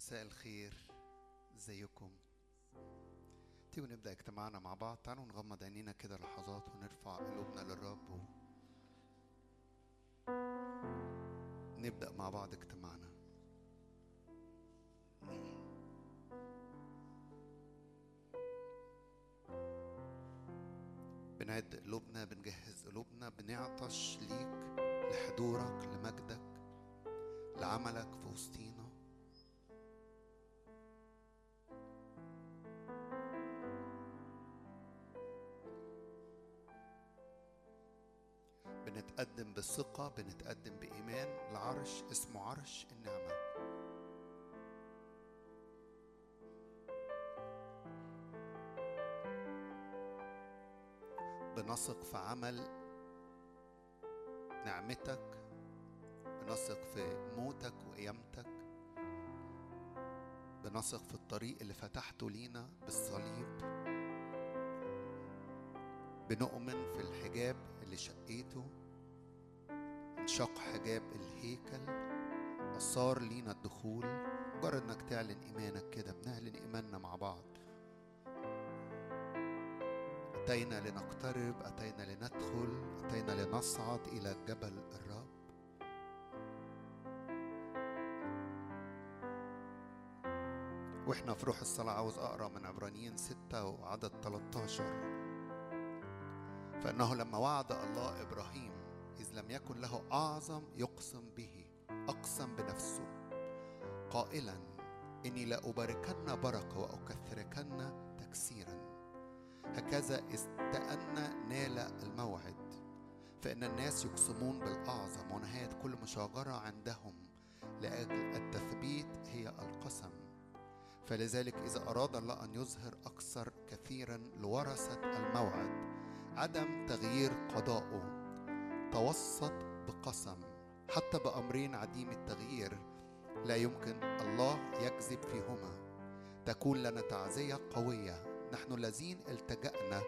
مساء الخير. إزيكم؟ تيجوا نبدأ اجتماعنا مع بعض. تعالوا نغمض عينينا كده لحظات ونرفع قلوبنا للرب و... نبدأ مع بعض اجتماعنا. بنعد قلوبنا بنجهز قلوبنا بنعطش ليك لحضورك لمجدك لعملك في وسطينا. بثقة بنتقدم بإيمان لعرش اسمه عرش النعمة. بنثق في عمل نعمتك بنثق في موتك وقيامتك بنثق في الطريق اللي فتحته لينا بالصليب بنؤمن في الحجاب اللي شقيته انشق حجاب الهيكل أصار لينا الدخول مجرد إنك تعلن إيمانك كده بنعلن إيماننا مع بعض. أتينا لنقترب أتينا لندخل أتينا لنصعد إلى جبل الرب. وإحنا في روح الصلاة عاوز أقرأ من عبرانيين ستة وعدد 13 فإنه لما وعد الله إبراهيم إذ لم يكن له أعظم يقسم به أقسم بنفسه. قائلا إني لأباركن بركة وأكثركن تكسيرا. هكذا إذ تأنى نال الموعد. فإن الناس يقسمون بالأعظم ونهاية كل مشاجرة عندهم لأجل التثبيت هي القسم. فلذلك إذا أراد الله أن يظهر أكثر كثيرا لورثة الموعد عدم تغيير قضائه توسط بقسم حتى بأمرين عديم التغيير لا يمكن. الله يكذب فيهما. تكون لنا تعزية قوية. نحن الذين التجأنا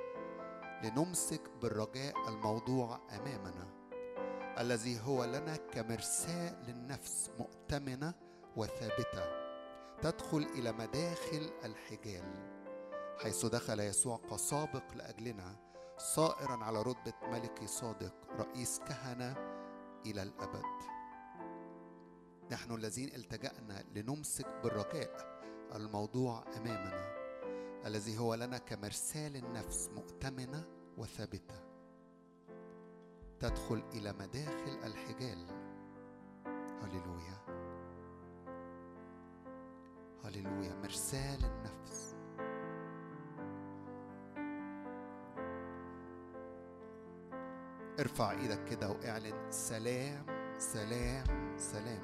لنمسك بالرجاء الموضوع أمامنا. الذي هو لنا كمرساة للنفس مؤتمنة وثابتة تدخل إلى مداخل الحجال. حيث دخل يسوع كسابق لأجلنا صائرا على رتبة ملكي صادق رئيس كهنة إلى الأبد. نحن الذين التجأنا لنمسك بالرجاء الموضوع أمامنا الذي هو لنا كمرساة النفس مؤتمنة وثابتة. تدخل إلى مداخل الحجال. هللويا. هللويا مرساة النفس. ارفع إيدك كده واعلن سلام سلام سلام.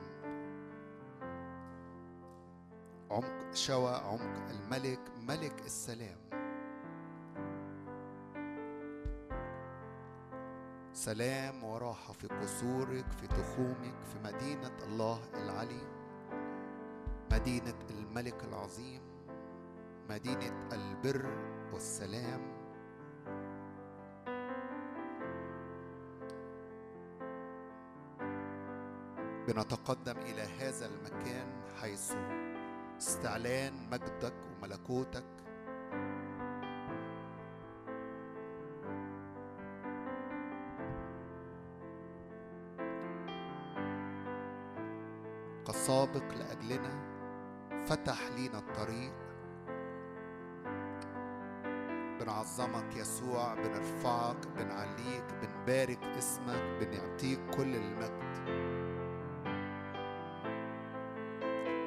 عمق شوى عمق الملك ملك السلام. سلام وراحة في قصورك في تخومك في مدينة الله العلي مدينة الملك العظيم مدينة البر والسلام. بنتقدم إلى هذا المكان حيث استعلان مجدك وملكوتك. كسابق لأجلنا فتح لينا الطريق. بنعظمك يسوع بنرفعك بنعليك بنبارك اسمك بنعطيك كل المجد.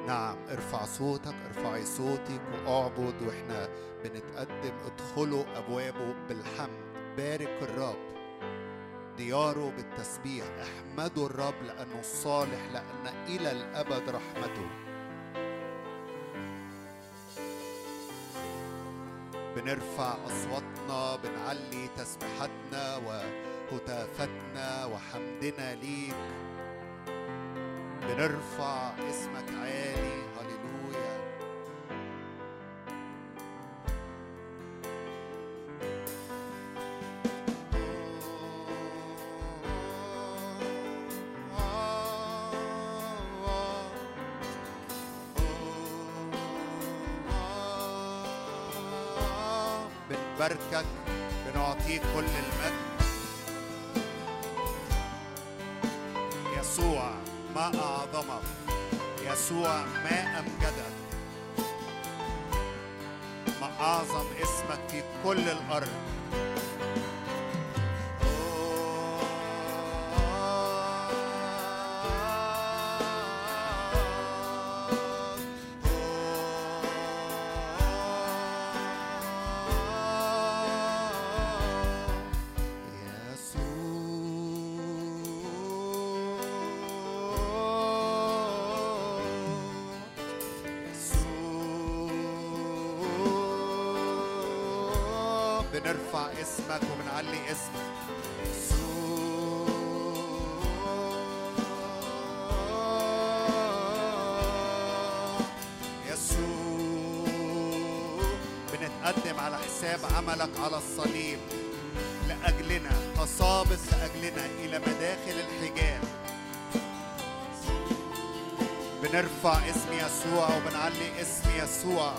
نعم ارفع صوتك ارفعي صوتك واعبد وإحنا بنتقدم. ادخلوا أبوابه بالحمد. بارك الرب. دياره بالتسبيح. احمدوا الرب لأنه صالح لأن إلى الأبد رحمته. بنرفع أصواتنا بنعلي تسبيحاتنا وهتافاتنا وحمدنا ليك. بنرفع اسمك كل الأرض. اسمك وبنعلي اسمك. قدم بنتقدم على حساب عملك على الصليب. لأجلنا تصابت لأجلنا إلى مداخل الحجاب. بنرفع اسم يسوع وبنعلي اسم يسوع.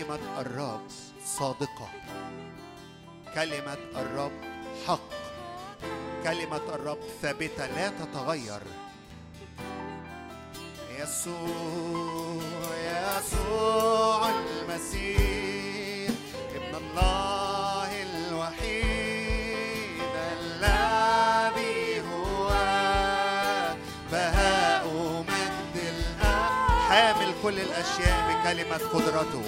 كلمة الرب صادقة. كلمة الرب حق. كلمة الرب ثابتة لا تتغير. يسوع يسوع المسيح ابن الله الوحيد الذي هو بهاء مجد الأرض حامل كل الأشياء بكلمة قدرته.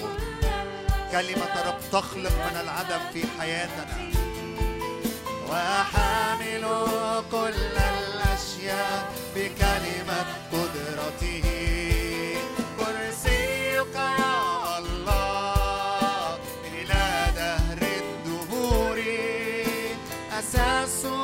كلمة رب تخلق من العدم في حياتنا. وحامل كل الأشياء بكلمة قدرته. كرسيك يا الله إلى دهر الدهور. أساسه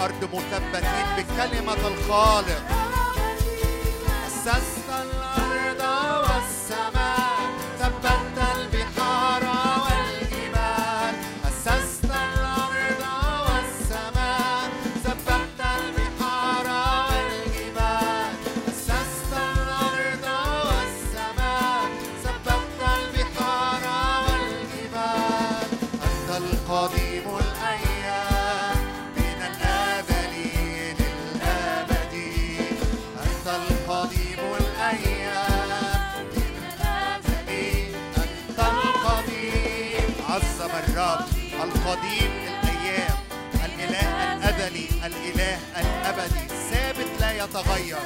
الأرض مثبتين بكلمة الخالق. قديم الأيام. الإله الأزلي الإله الأبدي. ثابت لا يتغير.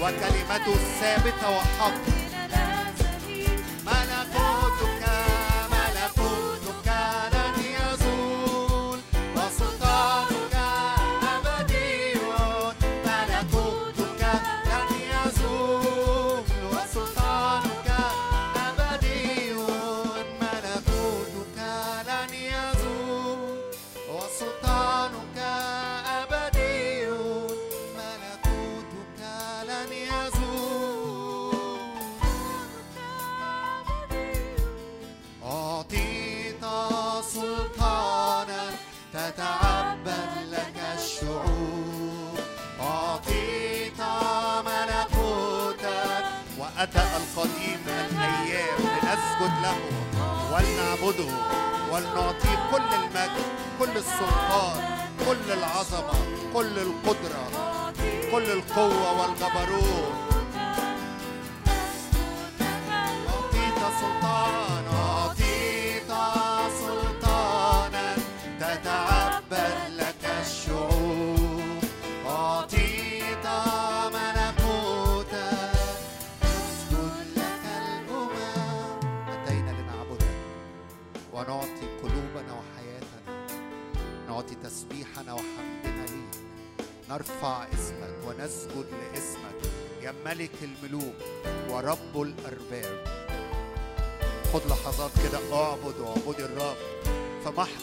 وكلمته ثابتة وحق.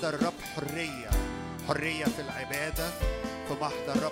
محضر الرب حرية حرية في العبادة في محضر الرب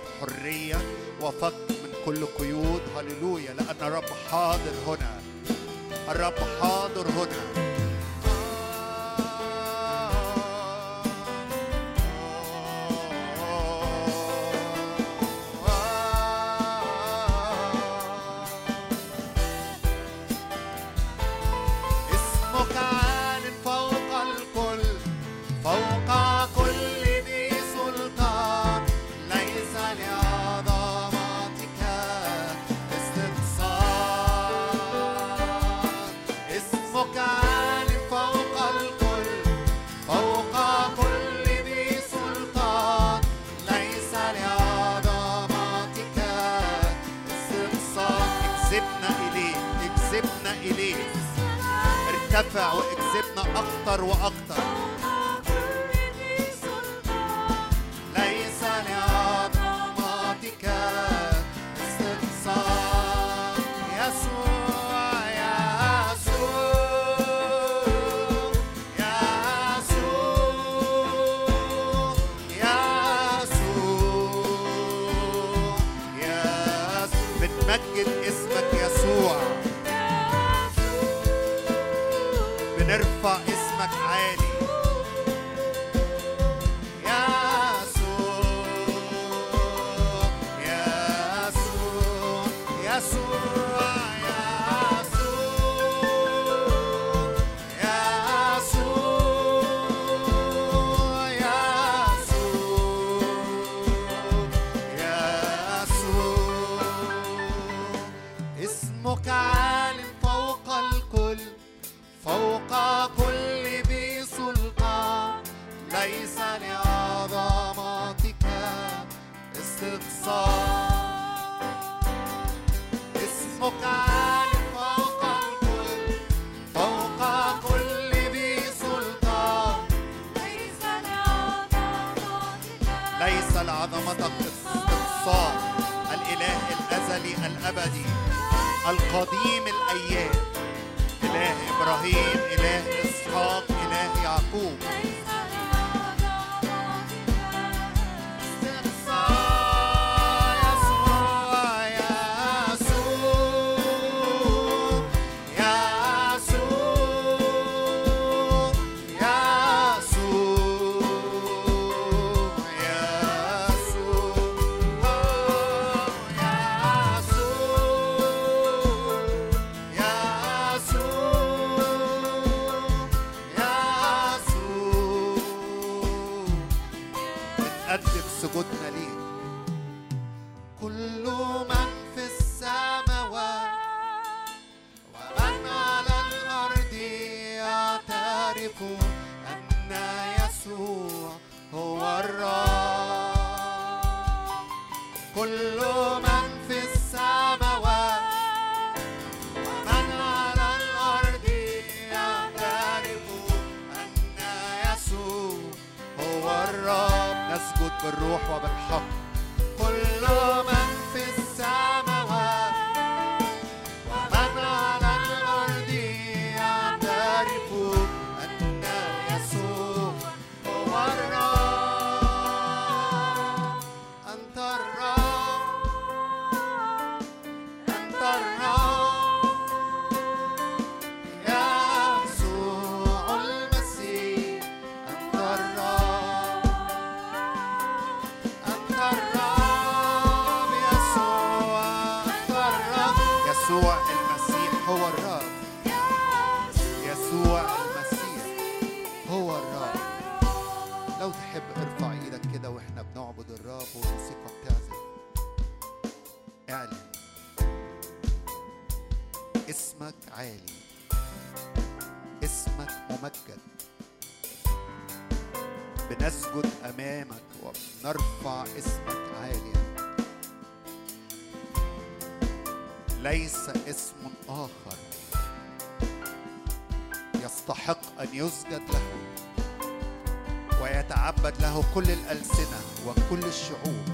كل الألسنة وكل الشعوب.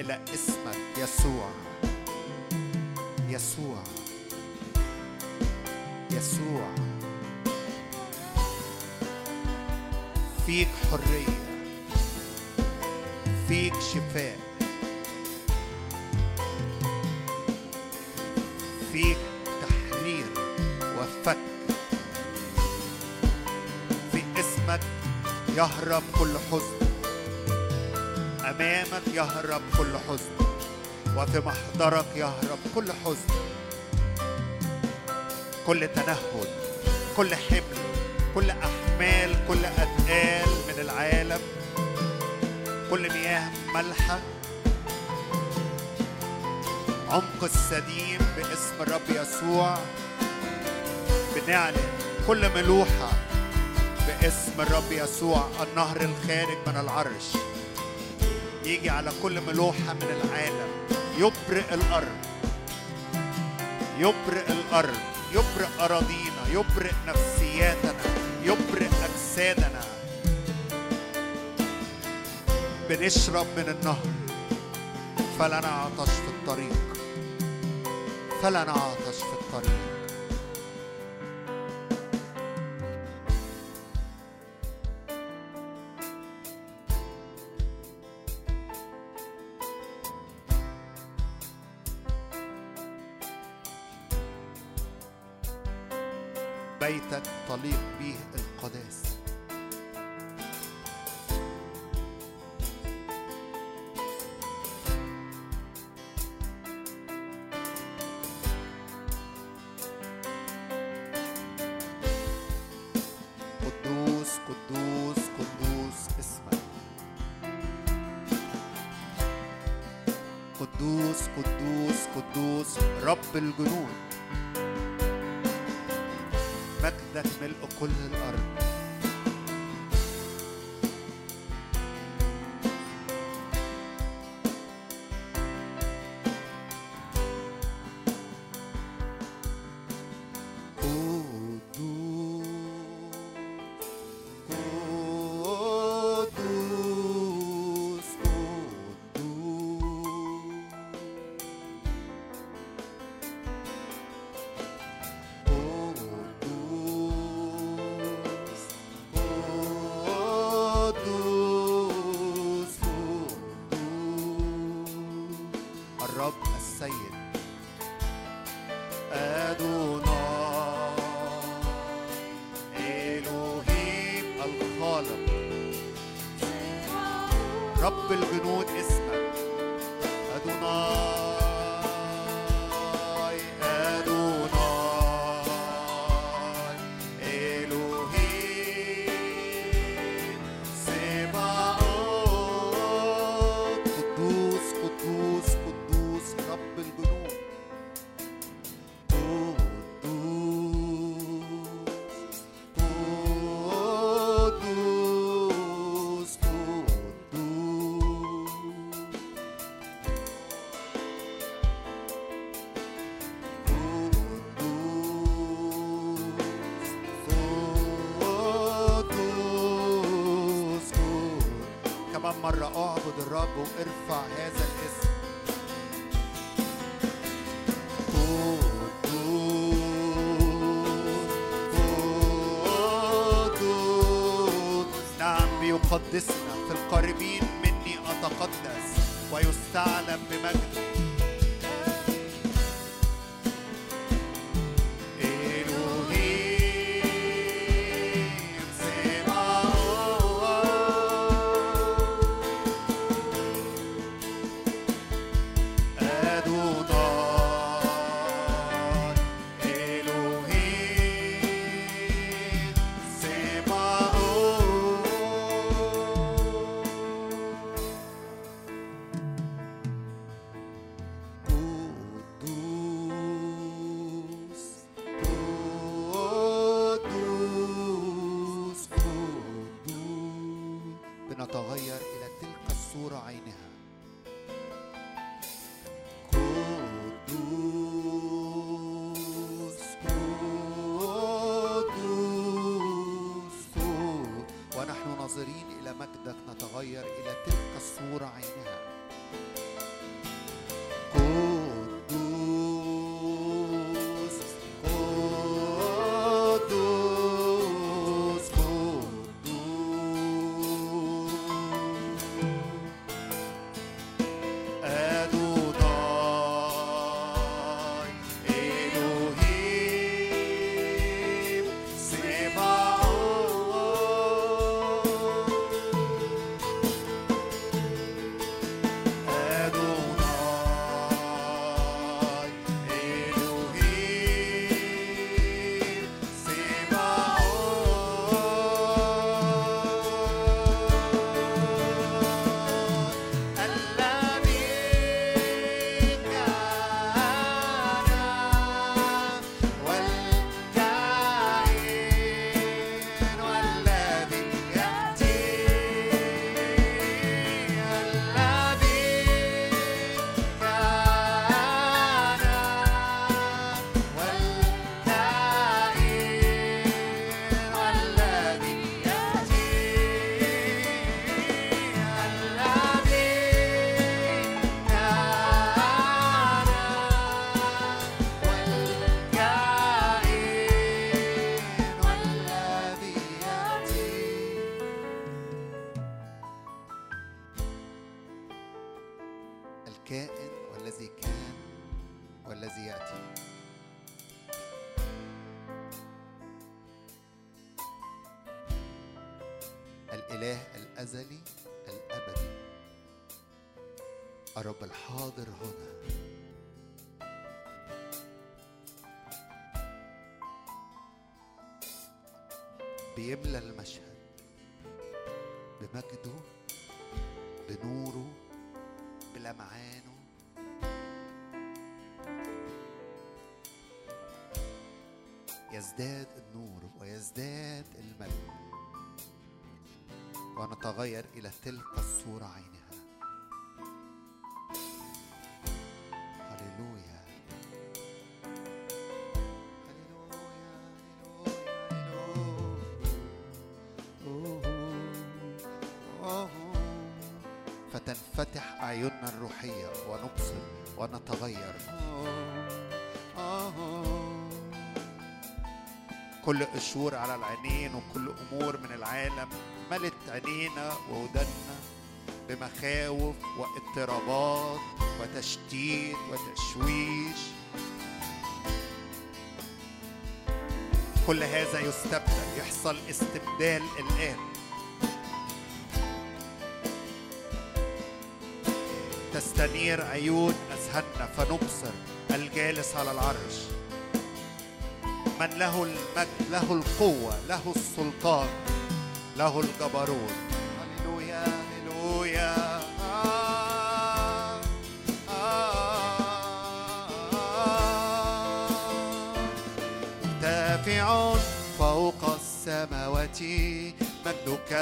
إلى اسمك يسوع. يسوع. يسوع. فيك حرية. فيك شفاء. فيك تحرير وفك. في اسمك يهرب كل حزن. امامك يهرب كل حزن. وفي محضرك يهرب كل حزن. كل تنهد كل حمل كل أحمال كل اثقال من العالم. كل مياه ملحه عمق السديم باسم الرب يسوع. بنعلن كل ملوحة باسم الرب يسوع النهر الخارج من العرش. يجي على كل ملوحة من العالم. يبرئ الأرض. يبرئ الأرض. يبرئ أراضينا. يبرئ نفسياتنا. يبرئ أجسادنا. بنشرب من النهر. فلا نعطش في الطريق. فلا نعطش في الطريق. بيتك تليق به القداسه قدوس قدوس قدوس اسمك. قدوس قدوس قدوس رب الجنود. كل مرة أعبد الرب وارفع هذا بيملى المشهد بمجده بنوره بلمعانه. يزداد النور ويزداد المجد ونتغير إلى تلك الصورة عينها مشهور على العينين وكل أمور من العالم ملت عينينا وودنا بمخاوف واضطرابات وتشتيت وتشويش. كل هذا يستبدل يحصل استبدال الآن. تستنير عيون أذهاننا فنبصر الجالس على العرش. من له المجد له القوة له السلطان له الجبروت. هللويا هللويا. مرتفع فوق السماوات مجدك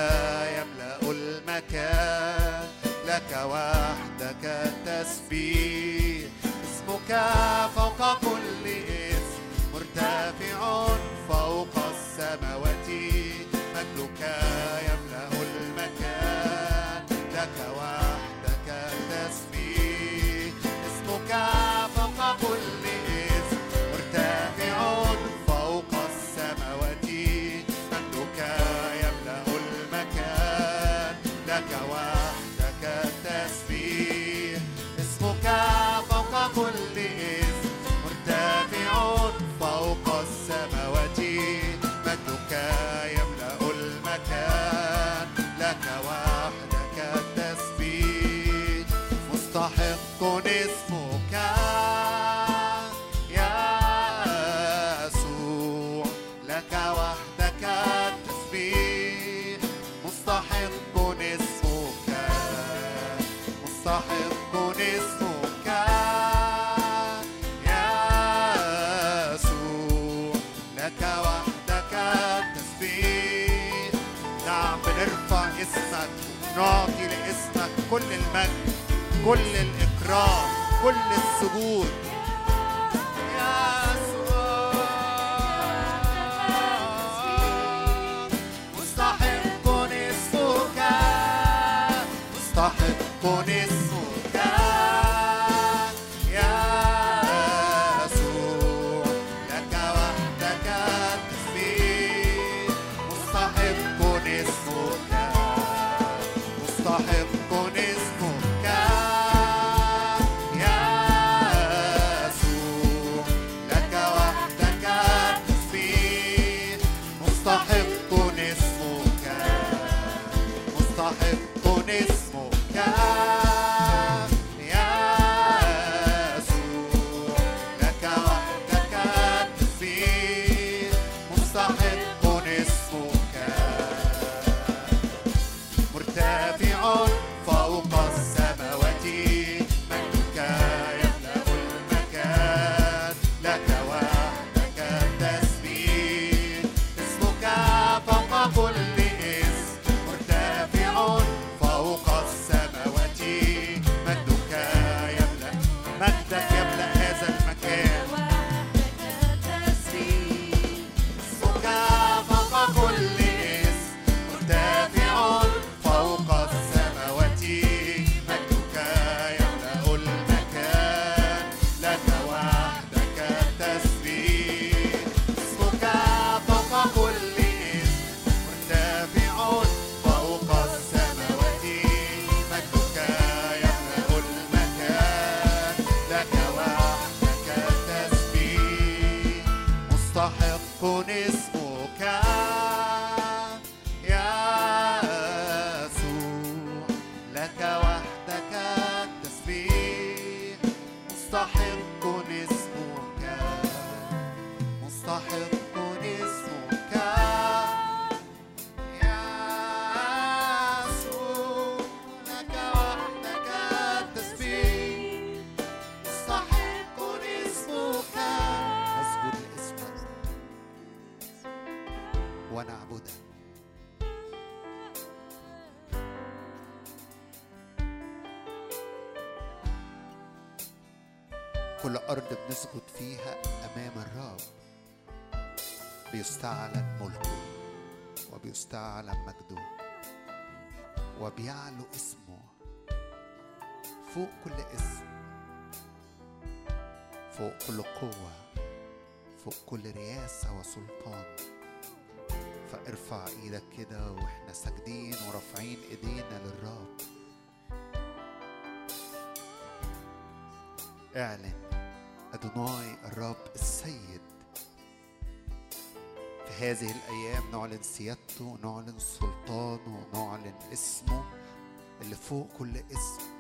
يملأ المكان لك وحدك التسبيح. اسمك فوق كل corazón. نعطي لاسمك كل المجد كل الإكرام كل السجود بيستعلن ملكه وبيستعلن مجده وبيعلو اسمه فوق كل اسم فوق كل قوة فوق كل رياسة وسلطان. فارفع إيدك كده وإحنا ساجدين ورافعين ايدينا للرب. اعلن أدوناي الرب السيد هذه الأيام نعلن سيادته نعلن سلطانه نعلن اسمه اللي فوق كل اسم.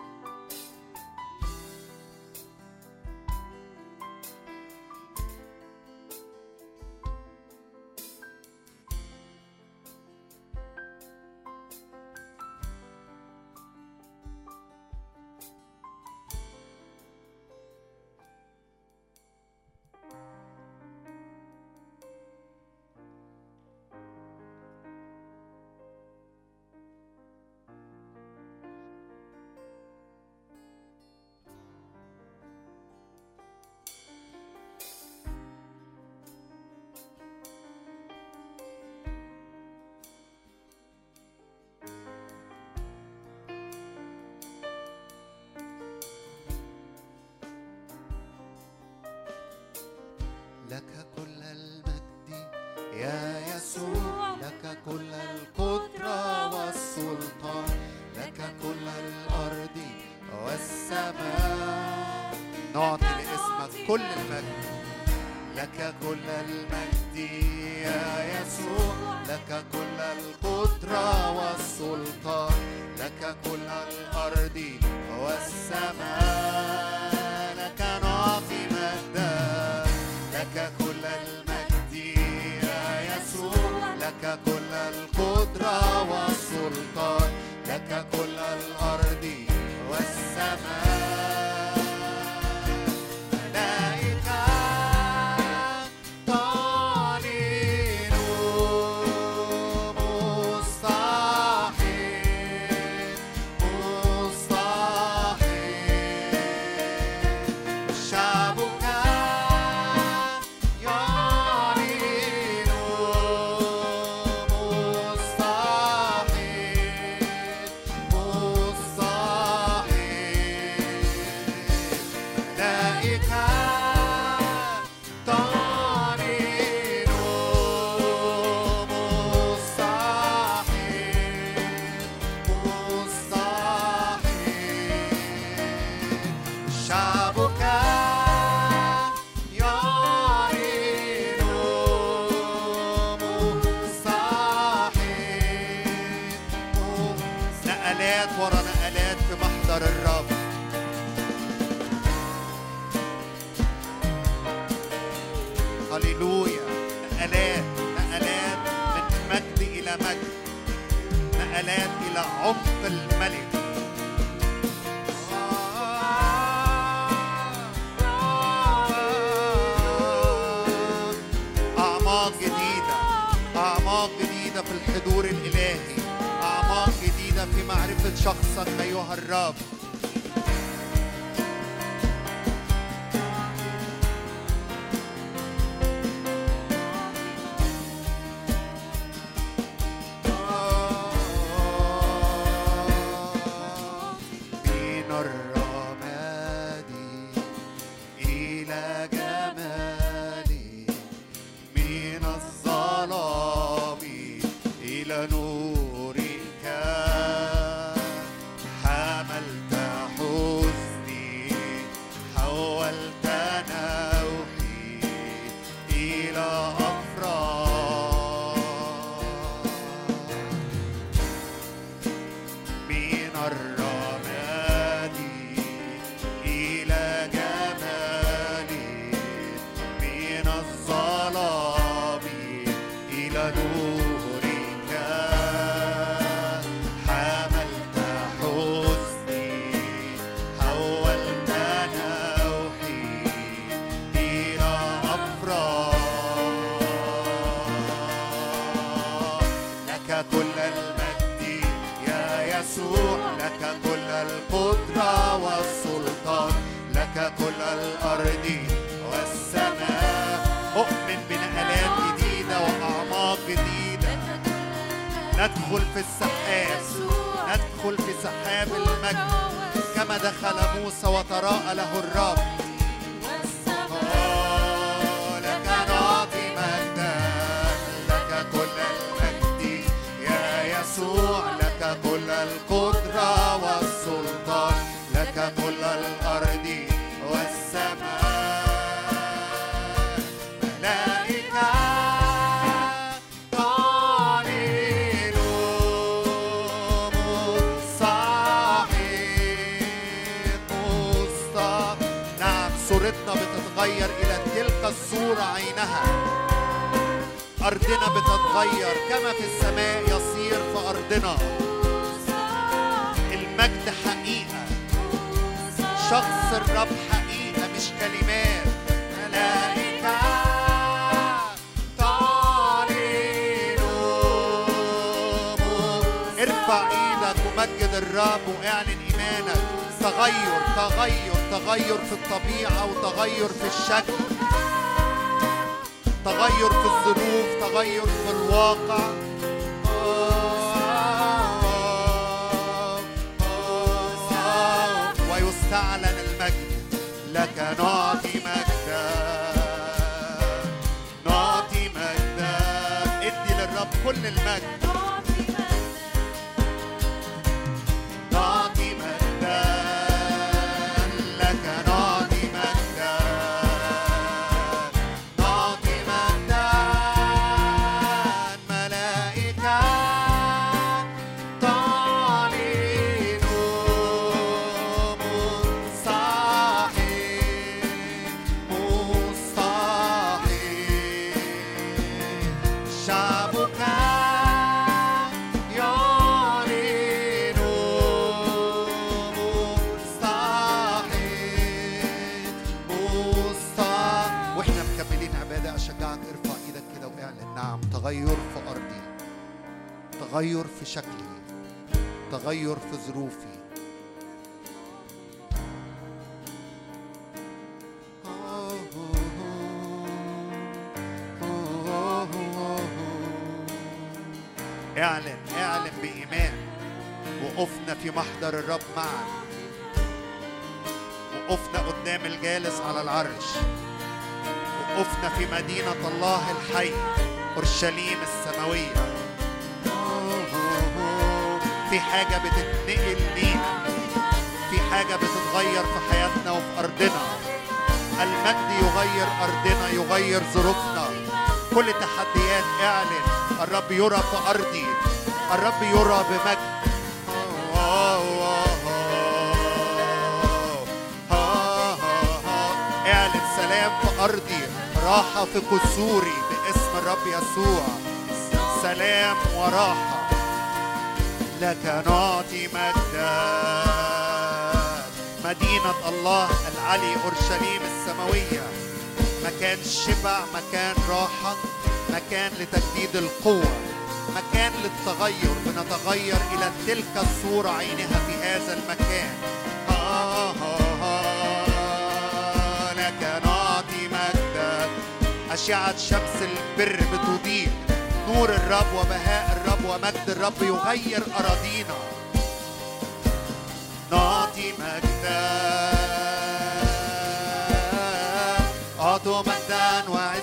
تغير في شكلي تغير في ظروفي. اعلن اعلن بإيمان وقفنا في محضر الرب معا. وقفنا قدام الجالس على العرش. وقفنا في مدينة الله الحي أورشليم السماوية. في حاجة بتتنقل لينا في حاجة بتتغير في حياتنا وفي أرضنا. المجد يغير أرضنا يغير ظروفنا. كل تحديات اعلن. الرب يرى في أرضي. الرب يرى بمجد. اعلن سلام في أرضي. راحة في قصوري باسم الرب يسوع. سلام وراحة. لك نعطي مجدا مدينة الله العلي أورشليم السماوية. مكان شبع مكان راحة مكان لتجديد القوة مكان للتغير. بنتغير إلى تلك الصورة عينها في هذا المكان. آه لك نعطي مجدا أشعة شمس البر بتضيء نور الرب وبهاء الرب ومجد الرب يغير أراضينا. نعطي مجدا. أعطوا مجدا وعزا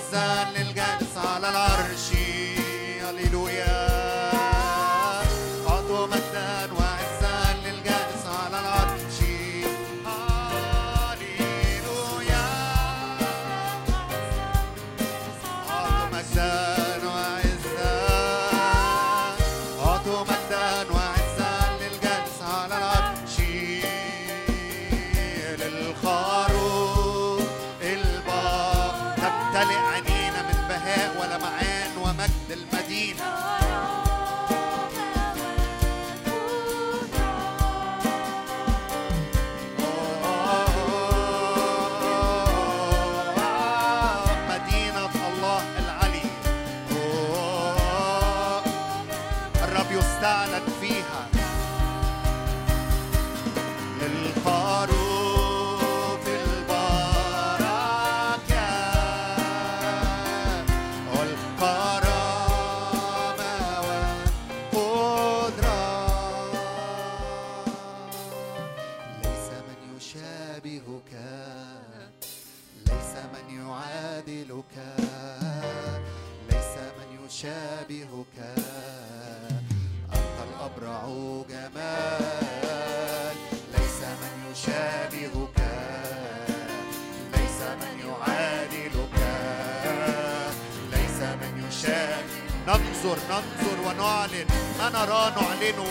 نرى نعلنه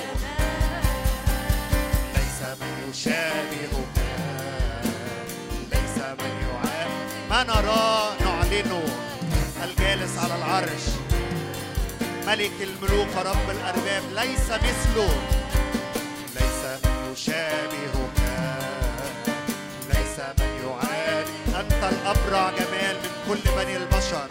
ليس من يشابهك. ليس من يعاب ما نرى نعلنه الجالس على العرش. ملك الملوك ورب الأرباب. ليس مثله. ليس من يشابهك. ليس من يعاد أنت الأبرع جمال من كل بني البشر.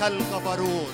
كالغبروت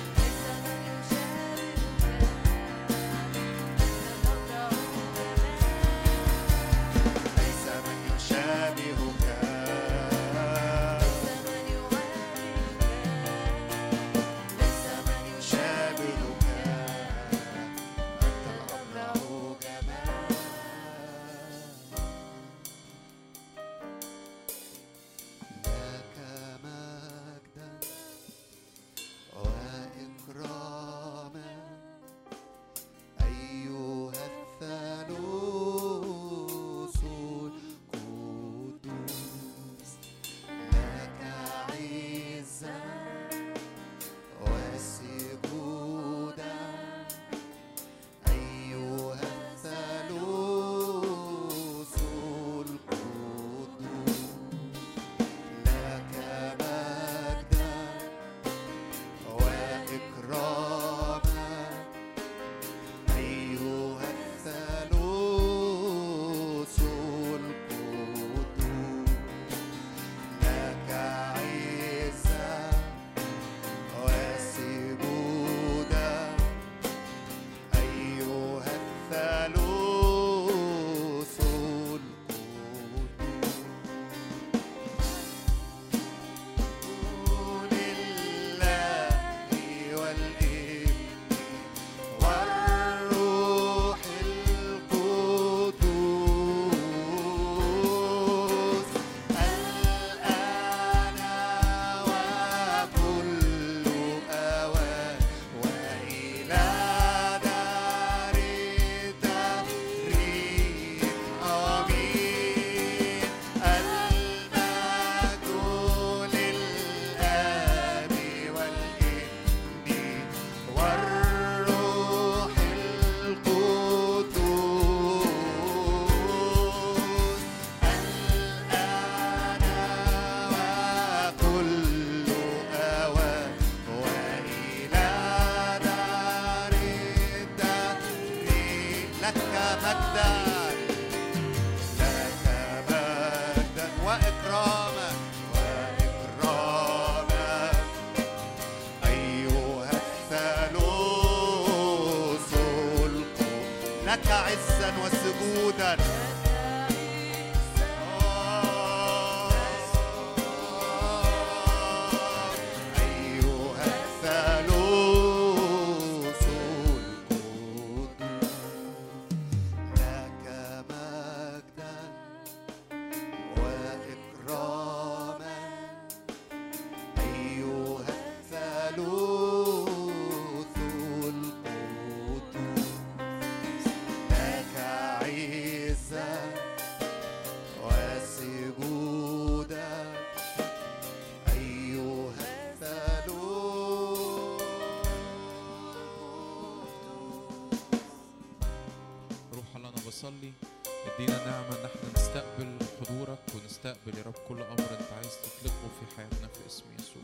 رب كل أمر أنت عايز تطلقه في حياتنا في اسم يسوع.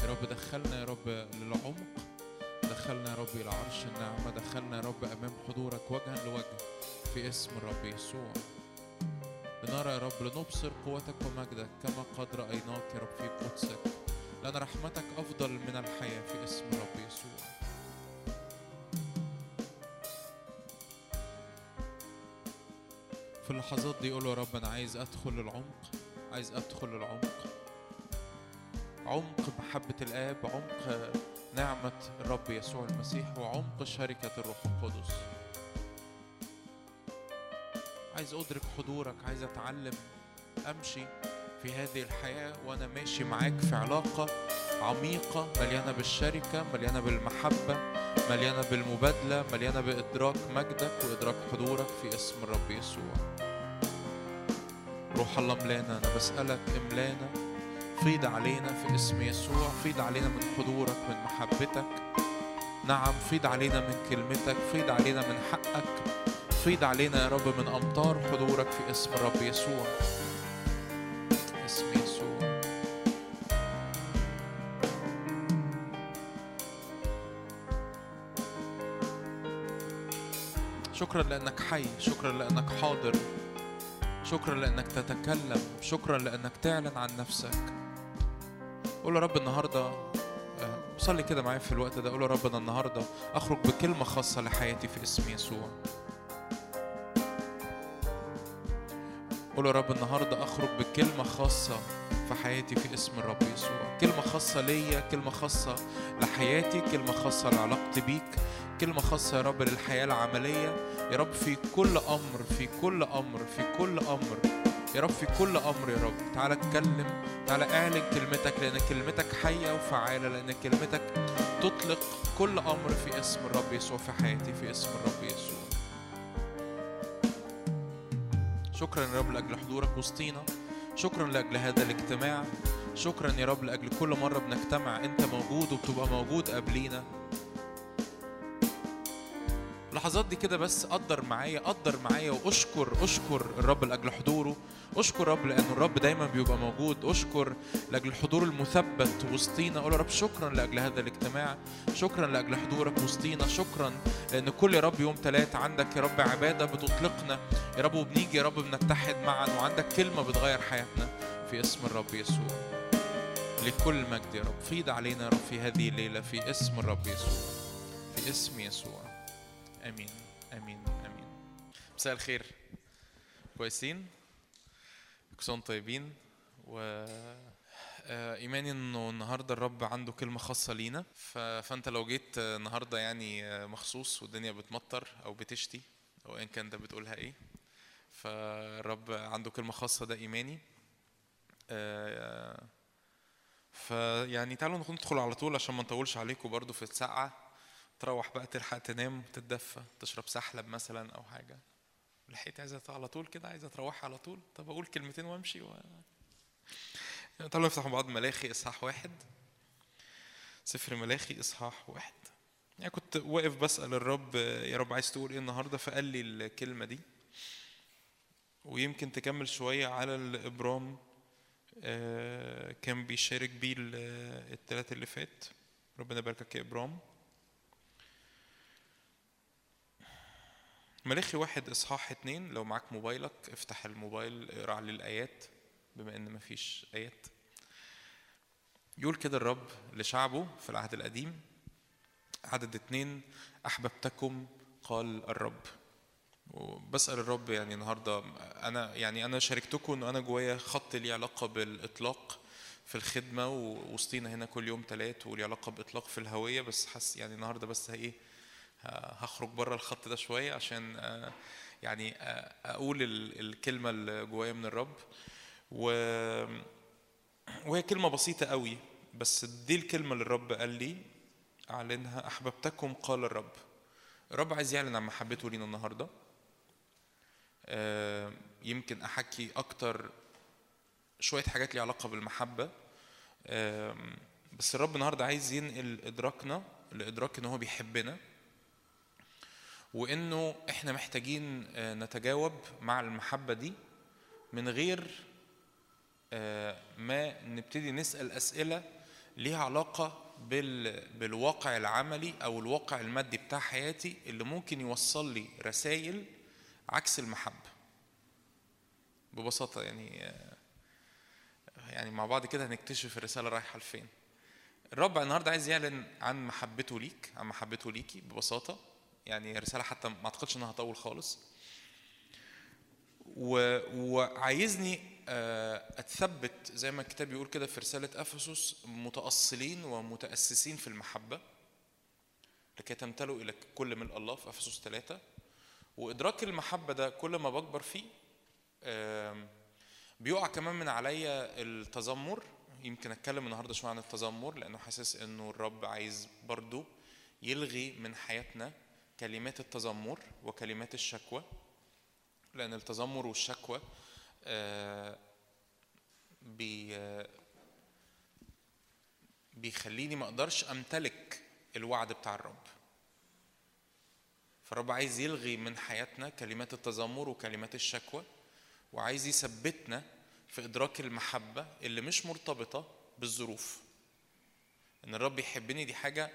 يا رب دخلنا يا رب للعمق دخلنا يا رب إلى عرش النعمة دخلنا يا رب أمام حضورك وجها لوجه في اسم الرب يسوع. لنرى يا رب لنبصر قوتك ومجدك كما قد رأيناك يا رب في قدسك. لأن رحمتك أفضل من الحياة في اسم الرب يسوع. في اللحظات دي قول يا رب أنا عايز أدخل العمق عايز أدخل العمق. عمق محبة الآب عمق نعمة الرب يسوع المسيح وعمق شركة الروح القدس. عايز أدرك حضورك عايز أتعلم أمشي. في هذه الحياة وأنا ماشي معاك في علاقة عميقة مليانة بالشركة مليانة بالمحبة مليانة بالمبادلة مليانة بإدراك مجدك وإدراك حضورك في اسم الرب يسوع. روح الله ملانا أنا بسألك املانا فيض علينا في اسم يسوع فيض علينا من حضورك من محبتك. نعم فيض علينا من كلمتك فيض علينا من حقك. فيض علينا يا رب من أمطار حضورك في اسم الرب يسوع. اسم يسوع شكرا لأنك حي شكرا لأنك حاضر شكرا لأنك تتكلم شكرا لأنك تعلن عن نفسك. قول يا رب النهاردة آه، صلي كده معايا في الوقت ده. قول يا رب أنا النهاردة أخرج بكلمة خاصة لحياتي في اسم يسوع. قول يا رب النهاردة أخرج بكلمة خاصة في حياتي في اسم الرب يسوع. كلمة خاصة ليا كلمة خاصة لحياتي كلمة خاصة لعلاقتي بيك كلمة خاصة يا رب للحياة العملية. يا رب في كل أمر في كل أمر في كل أمر يا رب في كل أمر يا رب. تعالى اتكلم تعالى اعلن كلمتك لأن كلمتك حية وفعالة لأن كلمتك تطلق كل أمر في اسم الرب يسوع في حياتي في اسم الرب يسوع. شكرا يا رب لأجل حضورك وسطينا. شكرا لأجل هذا الاجتماع. شكرا يا رب لأجل كل مرة بنجتمع أنت موجود وبتبقى موجود قبلينا. اللحظات دي كده بس قدر معايا قدر معايا وأشكر أشكر الرب لأجل حضوره. أشكر الرب لأن الرب دايما بيبقى موجود. أشكر لأجل الحضور المثبت وسطينا. أقول يا رب شكرا لأجل هذا الاجتماع. شكرا لأجل حضورك وسطينا. شكرا لأن كل يا رب يوم ثلاث عندك يا رب عبادة بتطلقنا. يا رب وبنيجي يا رب بنتحد معا وعندك كلمة بتغير حياتنا في اسم الرب يسوع. لكل مجد يا رب. فيض علينا يا رب في هذه الليلة في اسم الرب يسوع. في اسم يسوع. آمين آمين آمين. مساء الخير. كويسين؟ وأنتم طيبين؟ و آه، إيماني إنه النهارده الرب عنده كلمة خاصة لينا. ف... فأنت لو جيت النهارده يعني آه، مخصوص والدنيا بتمطر أو بتشتي أو ايا كان ده بتقولها إيه فالرب عنده كلمة خاصة ده إيماني. آه، فيعني تعالوا ندخل على طول عشان ما نطولش عليكم برضو في الساعة. تروح بقى تلحق تنام تتدفى تشرب سحلب مثلا أو حاجة. لحقت عايزه على طول كده عايزه تروحي على طول. طب أقول كلمتين وأمشي و... تعالوا نفتح مع بعض ملاخي إصحاح واحد. سفر ملاخي إصحاح واحد. يعني كنت واقف بسأل الرب يا رب عايز تقول إيه النهارده؟ فقال لي الكلمة دي. ويمكن تكمل شوية على الإبرام آه، كان بيشارك بيه ال- التلات اللي فات. ربنا يباركك يا إبرام. ملاخي واحد إصحاح اتنين لو معاك موبايلك افتح الموبايل اقرأ عليه الآيات بما إن مفيش آيات. يقول كده الرب لشعبه في العهد القديم عدد اتنين أحببتكم قال الرب. وبسأل الرب يعني النهارده أنا يعني أنا شاركتكم ان أنا جوايا خط ليه علاقة بالإطلاق في الخدمة ووسطينا هنا كل يوم ثلاث وليه علاقة بإطلاق في الهوية بس حس يعني النهارده بس إيه هخرج بره الخط ده شوية عشان آه، يعني آه، أقول ال- الكلمة اللي جوايا من الرب. و وهي كلمة بسيطة قوي بس دي الكلمة اللي الرب قال لي أعلنها أحببتكم قال الرب. الرب عايز يعلن عن محبته لينا النهارده. آه، يمكن أحكي أكتر شوية حاجات ليها علاقة بالمحبة. بس الرب النهارده عايز ينقل إدراكنا لإدراك إن هو بيحبنا. وإنه إحنا محتاجين آه، نتجاوب مع المحبة دي من غير آه، ما نبتدي نسأل أسئلة ليها علاقة بال بالواقع العملي أو الواقع المادي بتاع حياتي اللي ممكن يوصل لي رسائل عكس المحبة. ببساطة يعني آه، يعني مع بعض كده هنكتشف الرسالة رايحة لفين. الرب النهارده عايز يعلن عن محبته ليك عن محبته ليكي ببساطة. يعني رسالة حتى ما أعتقدش إنها هطول خالص. و... وعايزني آه، أتثبت زي ما الكتاب بيقول كده في رسالة أفسس متأصلين ومتأسسين في المحبة لكي تمتلوا إلى كل ملء الله في أفسس ثلاثة. وإدراك المحبة ده كل ما بكبر فيه بيقع كمان من عليا التذمر. يمكن أتكلم النهارده شوية عن التذمر لأنه حاسس إنه الرب عايز برضو يلغي من حياتنا كلمات التذمر وكلمات الشكوى لأن التذمر والشكوى آه، بي آه، بيخليني ما أقدرش أمتلك الوعد بتاع الرب. فالرب عايز يلغي من حياتنا كلمات التذمر وكلمات الشكوى وعايز يثبتنا في إدراك المحبة اللي مش مرتبطة بالظروف. إن الرب يحبني دي حاجة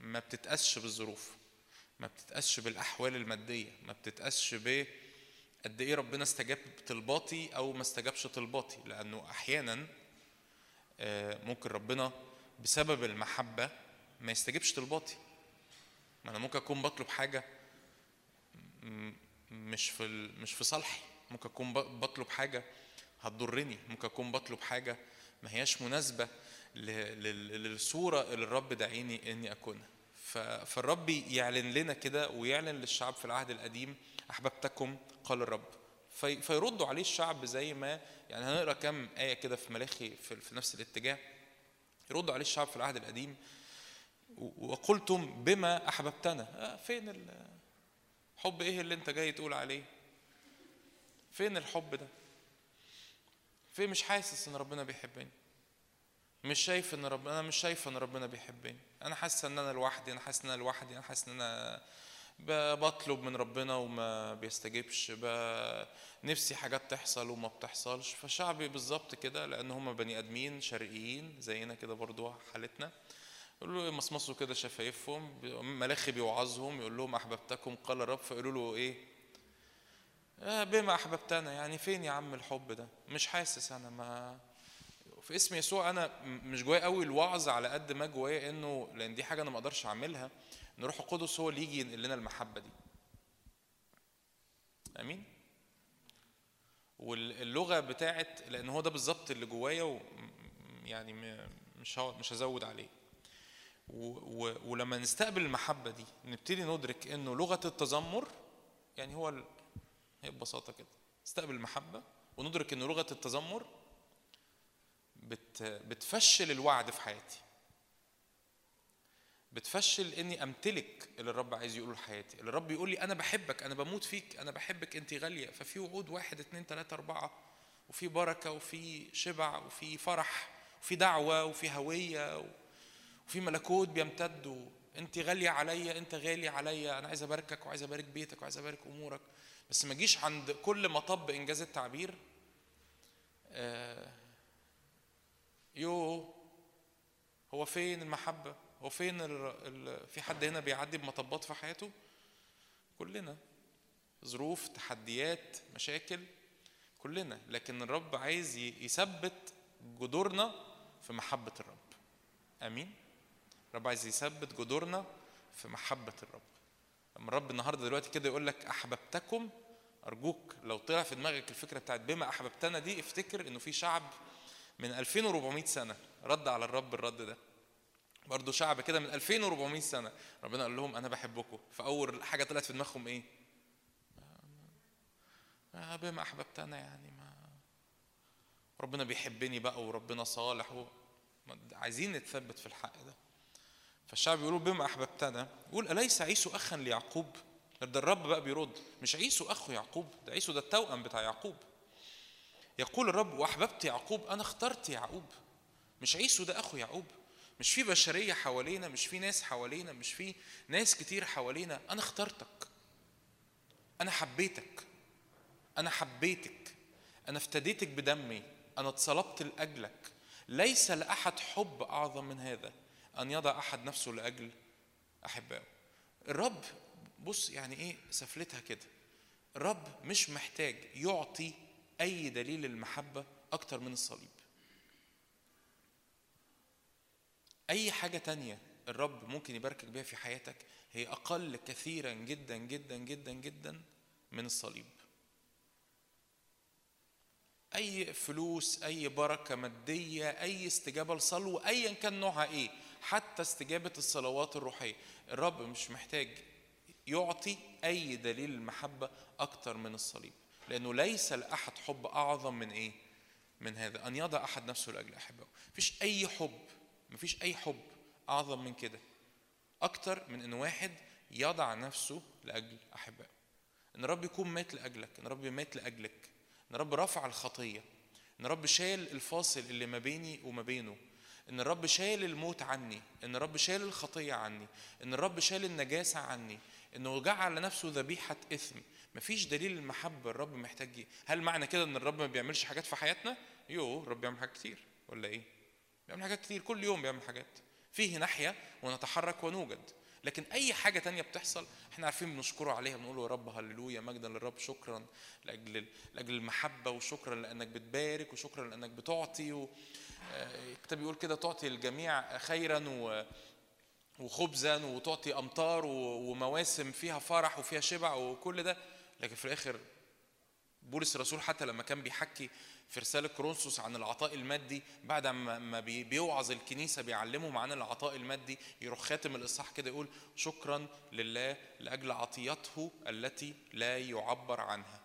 ما بتتقاسش بالظروف. ما بتتقاسش بالأحوال المادية ما بتتقاسش ب قد إيه ربنا استجاب طلباتي أو ما استجابش طلباتي. لأنه أحيانا آه، ممكن ربنا بسبب المحبة ما يستجيبش طلباتي. ما أنا ممكن أكون بطلب حاجة مش في مش في صالحي. ممكن أكون بطلب حاجة هتضرني. ممكن أكون بطلب حاجة ما هياش مناسبة للصورة اللي الرب دعيني إني أكونها. فالرب يعلن لنا كده ويعلن للشعب في العهد القديم أحببتكم قال الرب. في فيردوا عليه الشعب زي ما يعني هنقرأ كام آية كده في ملاخي في, في نفس الاتجاه. يردوا عليه الشعب في العهد القديم وقلتم بما أحببتنا. آه فين ال- حب إيه اللي أنت جاي تقول عليه؟ فين الحب ده؟ فين مش حاسس إن ربنا بيحبني؟ مش شايف إن ربنا أنا مش شايف إن ربنا بيحبني. أنا حاسه إن أنا لوحدي أنا حاسس إن أنا لوحدي أنا حاسس إن أنا بطلب من ربنا وما بيستجيبش نفسي حاجات تحصل وما بتحصلش. فشعبي بالظبط كده لأن هم بني آدمين شرقيين زينا كده برضو حالتنا. يقولوا له مصمصوا كده شفايفهم ملاخي بيوعظهم يقول لهم أحببتكم قال الرب فيقولوا له إيه؟ آه بما أحببتنا يعني فين يا عم الحب ده؟ مش حاسس أنا ما في اسم يسوع أنا مش جوايا قوي الوعظ على قد ما جوايا إنه لأن دي حاجة أنا ما أقدرش أعملها إن القدس هو اللي يجي ينقل لنا المحبة دي. آمين؟ واللغة بتاعت لأن هو ده بالظبط اللي جوايا يعني مش مش هزود عليه. ولما نستقبل المحبة دي نبتدي ندرك إنه لغة التذمر يعني هو هي ببساطة كده. نستقبل المحبة وندرك إن لغة التذمر بتفشل الوعد في حياتي. بتفشل إني أمتلك اللي الرب عايز يقوله لحياتي. اللي الرب يقول لي أنا بحبك أنا بموت فيك أنا بحبك أنت غالية. ففي وعود واحد اتنين تلاتة أربعة وفي بركة وفي شبع وفي فرح وفي دعوة وفي هوية وفي ملكوت بيمتد انت غالية عليا أنت غالي عليا أنا عايز أباركك وعايز أبارك بيتك وعايز أبارك أمورك. بس ما اجيش عند كل مطب إنجاز التعبير آه يو هو فين المحبة؟ هو فين ال... ال... في حد هنا بيعدي بمطبات في حياته؟ كلنا. ظروف تحديات مشاكل كلنا. لكن الرب عايز يثبت جذورنا في محبة الرب. آمين؟ الرب عايز يثبت جذورنا في محبة الرب. لما الرب النهارده دلوقتي كده يقول لك أحببتكم أرجوك لو طلع في دماغك الفكرة بتاعت بما أحببتنا دي افتكر إنه في شعب من 2400 سنة رد على الرب الرد ده. برضه شعب كده من 2400 سنة ربنا قال لهم أنا بحبكم. فأول حاجة طلعت في دماغهم إيه؟ آه، بما أحببتنا يعني ما ربنا بيحبني بقى وربنا صالح و... ما- عايزين نتثبت في الحق ده. فالشعب بيقولوا بما أحببتنا. يقول أليس عيسو اخا ليعقوب؟ ده الرب بقى بيرد مش عيسو أخو يعقوب ده عيسو ده التوأم بتاع يعقوب. يقول الرب وأحببت يعقوب أنا اخترت يعقوب. مش عيسو ده أخو يعقوب. مش في بشرية حوالينا مش في ناس حوالينا مش في ناس كتير حوالينا. أنا اخترتك. أنا حبيتك. أنا حبيتك. أنا افتديتك بدمي. أنا اتصلبت لأجلك. ليس لأحد حب أعظم من هذا أن يضع أحد نفسه لأجل أحبائه. الرب بص يعني إيه؟ سفلتها كده. الرب مش محتاج يعطي أي دليل المحبة أكتر من الصليب. أي حاجة تانية الرب ممكن يباركك بيها في حياتك هي أقل كثيرا جدا جدا جدا جدا من الصليب. أي فلوس أي بركة مادية أي استجابة لصلوة ايا كان نوعها إيه حتى استجابة الصلوات الروحية. الرب مش محتاج يعطي أي دليل المحبة أكتر من الصليب. لأنه ليس لاحد حب أعظم من إيه؟ من هذا. أن يضع أحد نفسه لأجل احبائه مفيش أي حب مفيش أي حب أعظم من كده. أكتر من إن واحد يضع نفسه لأجل احبائه إن الرب يكون مات لأجلك إن الرب مات لأجلك إن الرب رفع الخطية إن الرب شال الفاصل اللي ما بيني وما بينه إن الرب شال الموت عني إن الرب شال الخطية عني إن الرب شال النجاسة عني إنه جعل نفسه ذبيحة إثم. مفيش دليل المحبة الرب محتاج هل معنى كده إن الرب ما بيعملش حاجات في حياتنا؟ يو الرب بيعمل حاجات كتير. ولا إيه؟ بيعمل حاجات كتير. كل يوم بيعمل حاجات. فيه ناحية ونتحرك ونوجد. لكن أي حاجة تانية بتحصل إحنا عارفين بنشكره عليها بنقول يا رب هللويا مجدا للرب شكرا لأجل لأجل المحبة وشكرا لأنك بتبارك وشكرا لأنك بتعطي و... آه، الكتاب بيقول كده تعطي الجميع خيرا و... وخبزا وتعطي أمطار. ومواسم فيها فرح وفيها شبع وكل ده لكن في الآخر بولس الرسول حتى لما كان بيحكي في رسالة كورنثوس عن العطاء المادي بعد ما ما بي- بيوعظ الكنيسة بيعلمهم عن العطاء المادي يروح خاتم الإصحاح كده يقول شكرا لله لأجل عطيته التي لا يعبر عنها.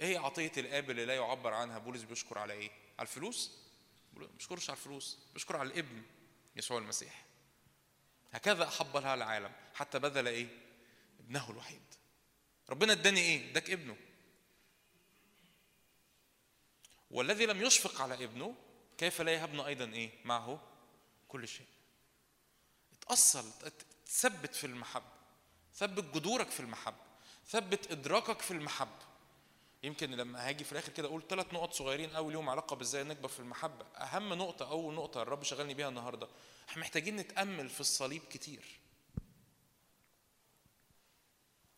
إيه هي عطية الآب اللي لا يعبر عنها؟ بولس بيشكر على إيه؟ على الفلوس؟ ما بيشكرش على الفلوس بيشكر على الابن يسوع المسيح. هكذا أحب لها العالم حتى بذل إيه؟ ابنه الوحيد. ربنا اداني إيه؟ إداك ابنه. والذي لم يشفق على ابنه كيف لا يهبنا أيضا إيه؟ معه كل شيء. اتأصل تثبت في المحبة. ثبت جذورك في المحبة. ثبت إدراكك في المحبة. يمكن لما هاجي في الآخر كده أقول ثلاث نقط صغيرين قوي ليهم علاقة بازاي نكبر في المحبة. أهم نقطة اول نقطة الرب شغلني بيها النهارده إحنا محتاجين نتأمل في الصليب كتير.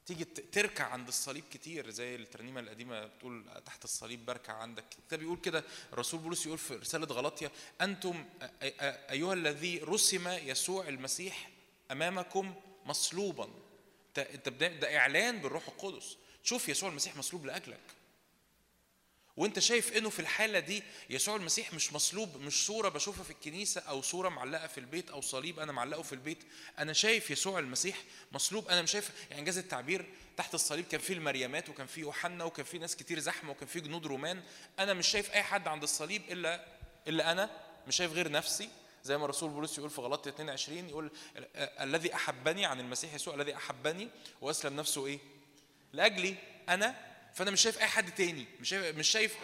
تيجي تركع عند الصليب كتير زي الترنيمة القديمة بتقول تحت الصليب بركع عندك. ده بيقول كده الرسول بولس يقول في رسالة غلطيا أنتم أيها الذي رسم يسوع المسيح أمامكم مصلوبا. أنت ده إعلان بالروح القدس. شوف يسوع المسيح مصلوب لأجلك. وأنت شايف إنه في الحالة دي يسوع المسيح مش مصلوب مش صورة بشوفها في الكنيسة أو صورة معلقة في البيت أو صليب أنا معلقه في البيت. أنا شايف يسوع المسيح مصلوب أنا مش شايف يعني انجاز التعبير تحت الصليب كان فيه المريمات وكان فيه يوحنا وكان فيه ناس كتير زحمة وكان فيه جنود رومان. أنا مش شايف أي حد عند الصليب إلا إلا أنا. مش شايف غير نفسي. زي ما الرسول بولس يقول في غلطية 22 يقول ال- الذي أحبني عن المسيح يسوع الذي أحبني وأسلم نفسه إيه؟ لأجلي أنا فأنا مش شايف أي حد تاني. مش شايف مش شايف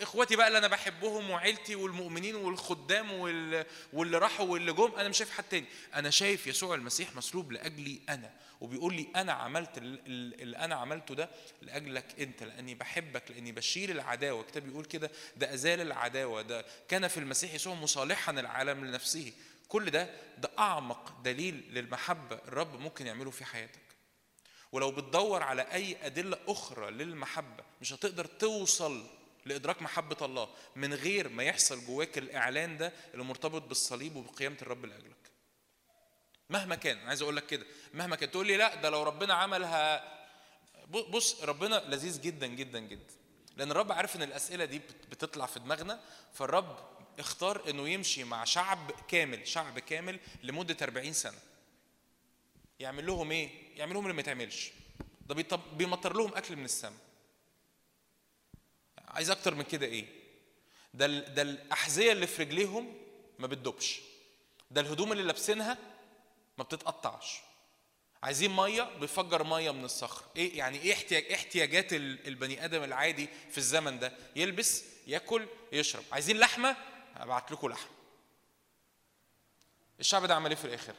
إخواتي بقى اللي أنا بحبهم وعيلتي والمؤمنين والخدام وال... واللي راحوا واللي جم أنا مش شايف حد تاني. أنا شايف يسوع المسيح مصلوب لأجلي أنا. وبيقول لي أنا عملت ال- ال- اللي أنا عملته ده لأجلك أنت لأني بحبك لأني بشيل العداوة. الكتاب بيقول كده ده أزال العداوة ده كان في المسيح يسوع مصالحا العالم لنفسه. كل ده ده أعمق دليل للمحبة الرب ممكن يعمله في حياتك. ولو بتدور على أي أدلة أخرى للمحبة مش هتقدر توصل لإدراك محبة الله من غير ما يحصل جواك الإعلان ده اللي مرتبط بالصليب وبقيامة الرب لأجلك. مهما كان أنا عايز أقول لك كده مهما كان تقول لي لأ ده لو ربنا عملها بص ربنا لذيذ جدا جدا جدا. لأن الرب عارف إن الأسئلة دي بت- بتطلع في دماغنا فالرب اختار إنه يمشي مع شعب كامل شعب كامل لمدة 40 سنة. يعمل لهم إيه؟ يعمل لهم اللي ما يتعملش. ده بيمطر لهم أكل من السماء عايز أكتر من كده إيه؟ ده ده الأحذية اللي في رجليهم ما بتدوبش. ده الهدوم اللي لابسينها ما بتتقطعش. عايزين مية بيفجر مية من الصخر. إيه يعني إيه احتياج إيه احتياجات ال- البني آدم العادي في الزمن ده؟ يلبس ياكل يشرب. عايزين لحمة؟ هبعت لكم لحم. الشعب ده عمل إيه في الآخر؟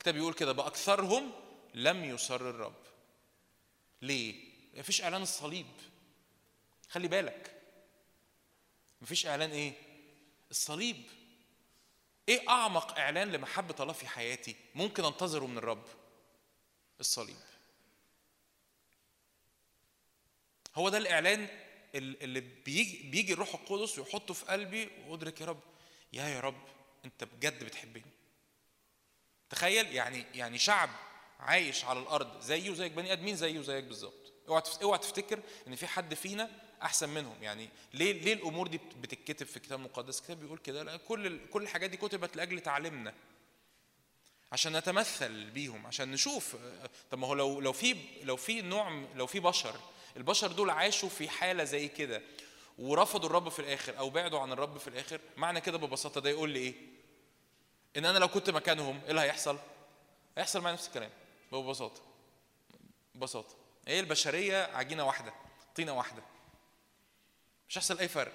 الكتاب بيقول كده بأكثرهم لم يسر الرب. ليه؟ مفيش إعلان الصليب. خلي بالك. مفيش إعلان إيه؟ الصليب. إيه أعمق إعلان لمحبة الله في حياتي؟ ممكن أنتظره من الرب. الصليب. هو ده الإعلان ال- اللي بيجي بيجي الروح القدس ويحطه في قلبي. وأدرك يا رب يا يا رب أنت بجد بتحبني. تخيل يعني يعني شعب عايش على الأرض زيه زيك بني آدمين زيه وزيك بالظبط. اوعى اوعى تفتكر إن في حد فينا أحسن منهم. يعني ليه ليه الأمور دي بت- بتتكتب في الكتاب المقدس؟ الكتاب بيقول كده لأن كل كل الحاجات دي كتبت لأجل تعليمنا عشان نتمثل بيهم عشان نشوف طب ما هو لو لو في لو في نوع لو في بشر البشر دول عاشوا في حالة زي كده ورفضوا الرب في الآخر أو بعدوا عن الرب في الآخر معنى كده ببساطة ده يقول لي إيه؟ إن أنا لو كنت مكانهم إيه اللي هيحصل؟ هيحصل معايا نفس الكلام ببساطة. ببساطة. هي البشرية عجينة واحدة طينة واحدة. مش هيحصل أي فرق.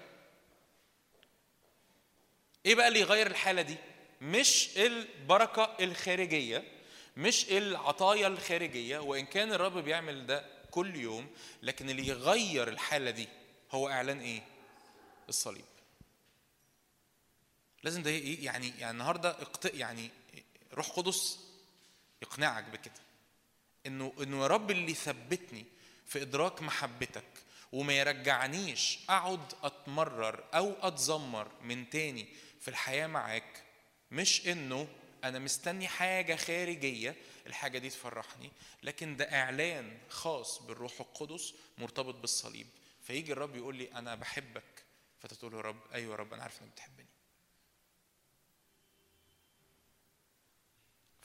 إيه بقى اللي يغير الحالة دي؟ مش البركة الخارجية مش العطايا الخارجية وإن كان الرب بيعمل ده كل يوم لكن اللي يغير الحالة دي هو إعلان إيه؟ الصليب. لازم ده إيه يعني يعني النهارده اقت... يعني روح قدس يقنعك بكده. انه انه يا رب اللي ثبتني في إدراك محبتك وما يرجعنيش أقعد أتمرر أو اتذمر من تاني في الحياة معاك مش إنه أنا مستني حاجة خارجية الحاجة دي تفرحني لكن ده إعلان خاص بالروح القدس مرتبط بالصليب. فيجي الرب يقول لي أنا بحبك فتقول له رب أيوه يا رب أنا عارف إنك بتحبني.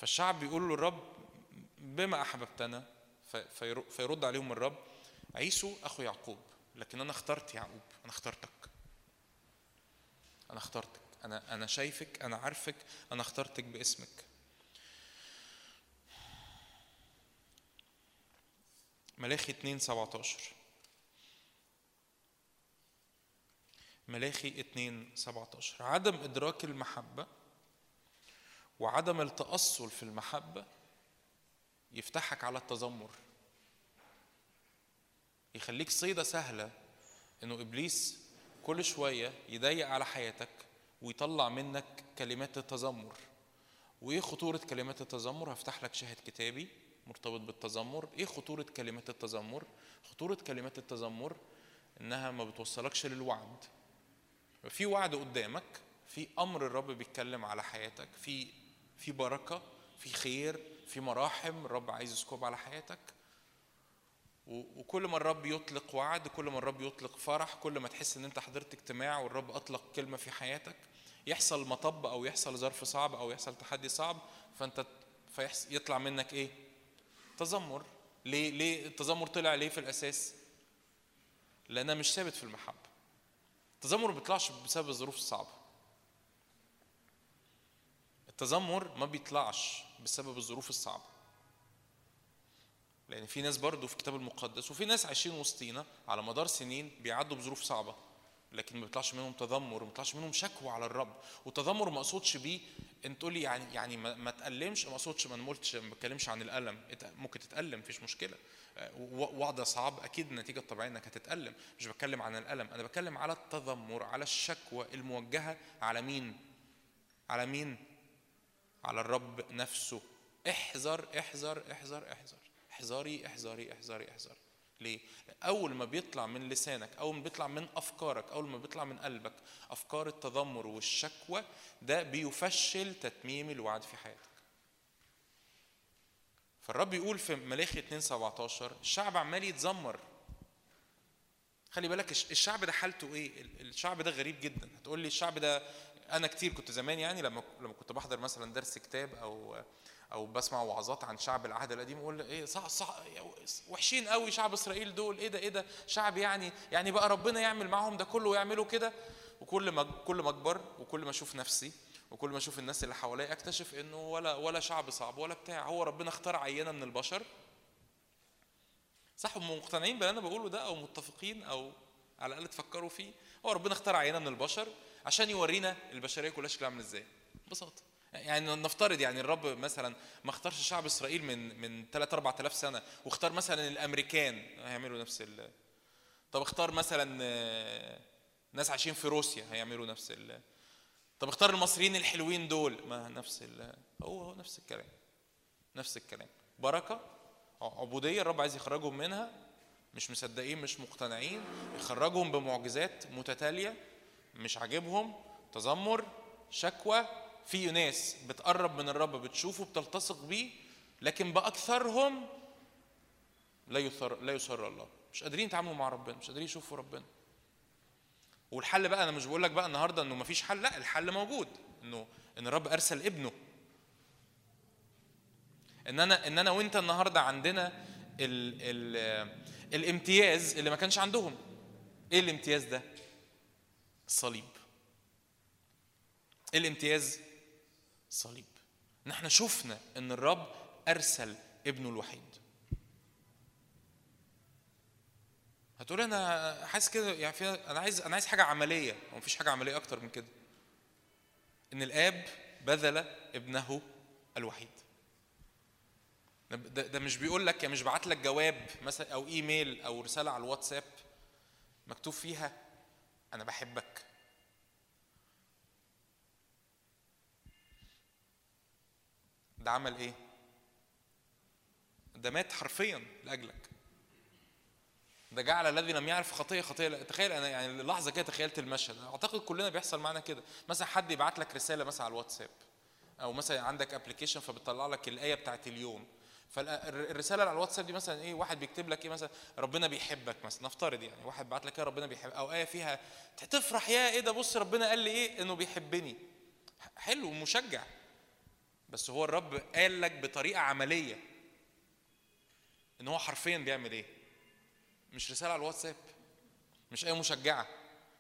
فالشعب بيقول له الرب بما فير- فيرد عليهم الرب عيسو أخو يعقوب لكن أنا اخترت يعقوب أنا اخترتك. أنا اخترتك. أنا أنا شايفك أنا عارفك أنا اخترتك باسمك. ملاخي 2 17 ملاخي 2 17 عدم إدراك المحبة وعدم التأصل في المحبة يفتحك على التذمر. يخليك صيدة سهلة إنه إبليس كل شوية يضيق على حياتك ويطلع منك كلمات التذمر. وإيه خطورة كلمات التذمر؟ هفتح لك شاهد كتابي مرتبط بالتذمر. إيه خطورة كلمات التذمر؟ خطورة كلمات التذمر إنها ما بتوصلكش للوعد. في وعد قدامك في أمر الرب بيتكلم على حياتك في في بركة في خير في مراحم الرب عايز يسكب على حياتك. وكل ما الرب يطلق وعد كل ما الرب يطلق فرح كل ما تحس إن أنت حضرت اجتماع والرب أطلق كلمة في حياتك يحصل مطب أو يحصل ظرف صعب أو يحصل تحدي صعب فأنت فيحص يطلع منك إيه؟ تذمر. ليه ليه التذمر طلع ليه في الأساس؟ لأنها مش ثابت في المحبة. التذمر ما بيطلعش بسبب الظروف الصعبة. التذمر ما بيطلعش بسبب الظروف الصعبة. لأن في ناس برضو في الكتاب المقدس وفي ناس عايشين وسطينا على مدار سنين بيعدوا بظروف صعبة لكن ما بيطلعش منهم تذمر ما بيطلعش منهم شكوى على الرب. والتذمر ما اقصدش بيه انت تقول لي يعني يعني ما, تألمش ما اقصدش ما نقولش ما بتكلمش عن الألم. ممكن تتألم مفيش مشكلة. وضع صعب أكيد النتيجة الطبيعية إنك هتتألم. مش بتكلم عن الألم أنا بتكلم على التذمر على الشكوى الموجهة على مين؟ على مين؟ على الرب نفسه. احذر احذر احذر احذر. احذري احذري احذري احذري. ليه؟ أول ما بيطلع من لسانك أول ما بيطلع من أفكارك أول ما بيطلع من قلبك أفكار التذمر والشكوى ده بيفشل تتميم الوعد في حياتك. فالرب يقول في ملاخي 2 17 الشعب عمال يتذمر. خلي بالك الشعب ده حالته إيه؟ الشعب ده غريب جدا. هتقول لي الشعب ده أنا كتير كنت زمان يعني لما لما كنت بحضر مثلا درس كتاب أو أو بسمع وعظات عن شعب العهد القديم أقول إيه صح صح وحشين قوي شعب إسرائيل دول إيه ده إيه ده شعب يعني يعني بقى ربنا يعمل معاهم ده كله ويعملوا كده. وكل ما كل ما أكبر وكل ما أشوف نفسي وكل ما أشوف الناس اللي حواليا أكتشف إنه ولا ولا شعب صعب ولا بتاع. هو ربنا اختار عينة من البشر. صح مقتنعين باللي أنا بقوله ده أو متفقين أو على الأقل تفكروا فيه. هو ربنا اختار عينة من البشر. عشان يورينا البشرية كلها شكلها عامل إزاي. ببساطة. يعني نفترض يعني الرب مثلا ما اختارش شعب إسرائيل من من 3 4000 سنة واختار مثلا الأمريكان هيعملوا نفس ال طب اختار مثلا آه، ناس عايشين في روسيا هيعملوا نفس ال طب اختار المصريين الحلوين دول ما نفس ال هو هو نفس الكلام نفس الكلام. بركة عبودية الرب عايز يخرجهم منها مش مصدقين مش مقتنعين يخرجهم بمعجزات متتالية مش عاجبهم تذمر شكوى. في ناس بتقرب من الرب بتشوفه بتلتصق بيه لكن بأكثرهم لا يثر لا يسر الله. مش قادرين يتعاملوا مع ربنا مش قادرين يشوفوا ربنا. والحل بقى أنا مش بقول لك بقى النهارده إنه مفيش حل لا الحل موجود. إنه إن الرب أرسل ابنه. إن أنا إن أنا وأنت النهارده عندنا ال ال الامتياز اللي ما كانش عندهم. إيه الامتياز ده؟ الصليب إيه الامتياز؟ الصليب ان إحنا شفنا إن الرب أرسل ابنه الوحيد. هتقول أنا حاسس كده يعني في أنا عايز أنا عايز حاجة عملية هو مفيش حاجة عملية أكتر من كده. إن الآب بذل ابنه الوحيد. ده, ده مش بيقول لك يعني مش بعت لك جواب مثلا أو إيميل أو رسالة على الواتساب مكتوب فيها أنا بحبك. ده عمل إيه؟ ده مات حرفيا لأجلك. ده جعل الذي لم يعرف خطية خطية. تخيل أنا يعني لحظة كده تخيلت المشهد. أعتقد كلنا بيحصل معانا كده. مثلا حد يبعت لك رسالة مثلا على الواتساب أو مثلا عندك ابلكيشن فبتطلع لك الآية بتاعت اليوم. فالرسالة على الواتساب دي مثلا إيه واحد بيكتب لك إيه مثلا ربنا بيحبك مثلا نفترض يعني واحد بعت لك إيه ربنا بيحب أو آية فيها تفرح يا إيه ده بص ربنا قال لي إيه إنه بيحبني. حلو ومشجع بس هو الرب قال لك بطريقة عملية إن هو حرفيا بيعمل إيه؟ مش رسالة على الواتساب مش إيه مشجعة.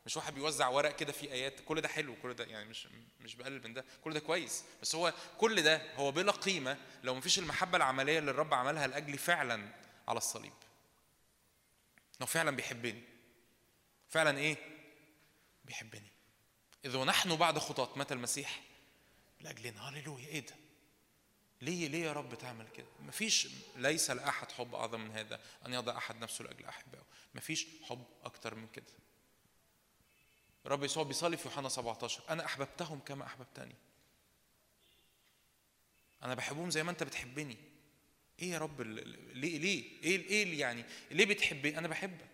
مش واحد بيوزع ورق كده فيه آيات كل ده حلو كل ده يعني مش مش بقلل من ده كل ده كويس. بس هو كل ده هو بلا قيمة لو مفيش المحبة العملية اللي الرب عملها لاجلي فعلا على الصليب. إنه فعلا بيحبني. فعلا إيه؟ بيحبني. إذ ونحن بعد خطاة مات المسيح؟ لأجلنا. هللويا. إيه ده؟ ليه ليه يا رب تعمل كده؟ مفيش ليس لأحد حب أعظم من هذا أن يضع أحد نفسه لأجل أحبائه. مفيش حب أكتر من كده. رب يسوع بيصلي في يوحنا 17 أنا أحببتهم كما أحببتني. أنا بحبهم زي ما أنت بتحبني. إيه يا رب ليه ليه؟ إيه إيه يعني؟ ليه بتحبني؟ أنا بحبك.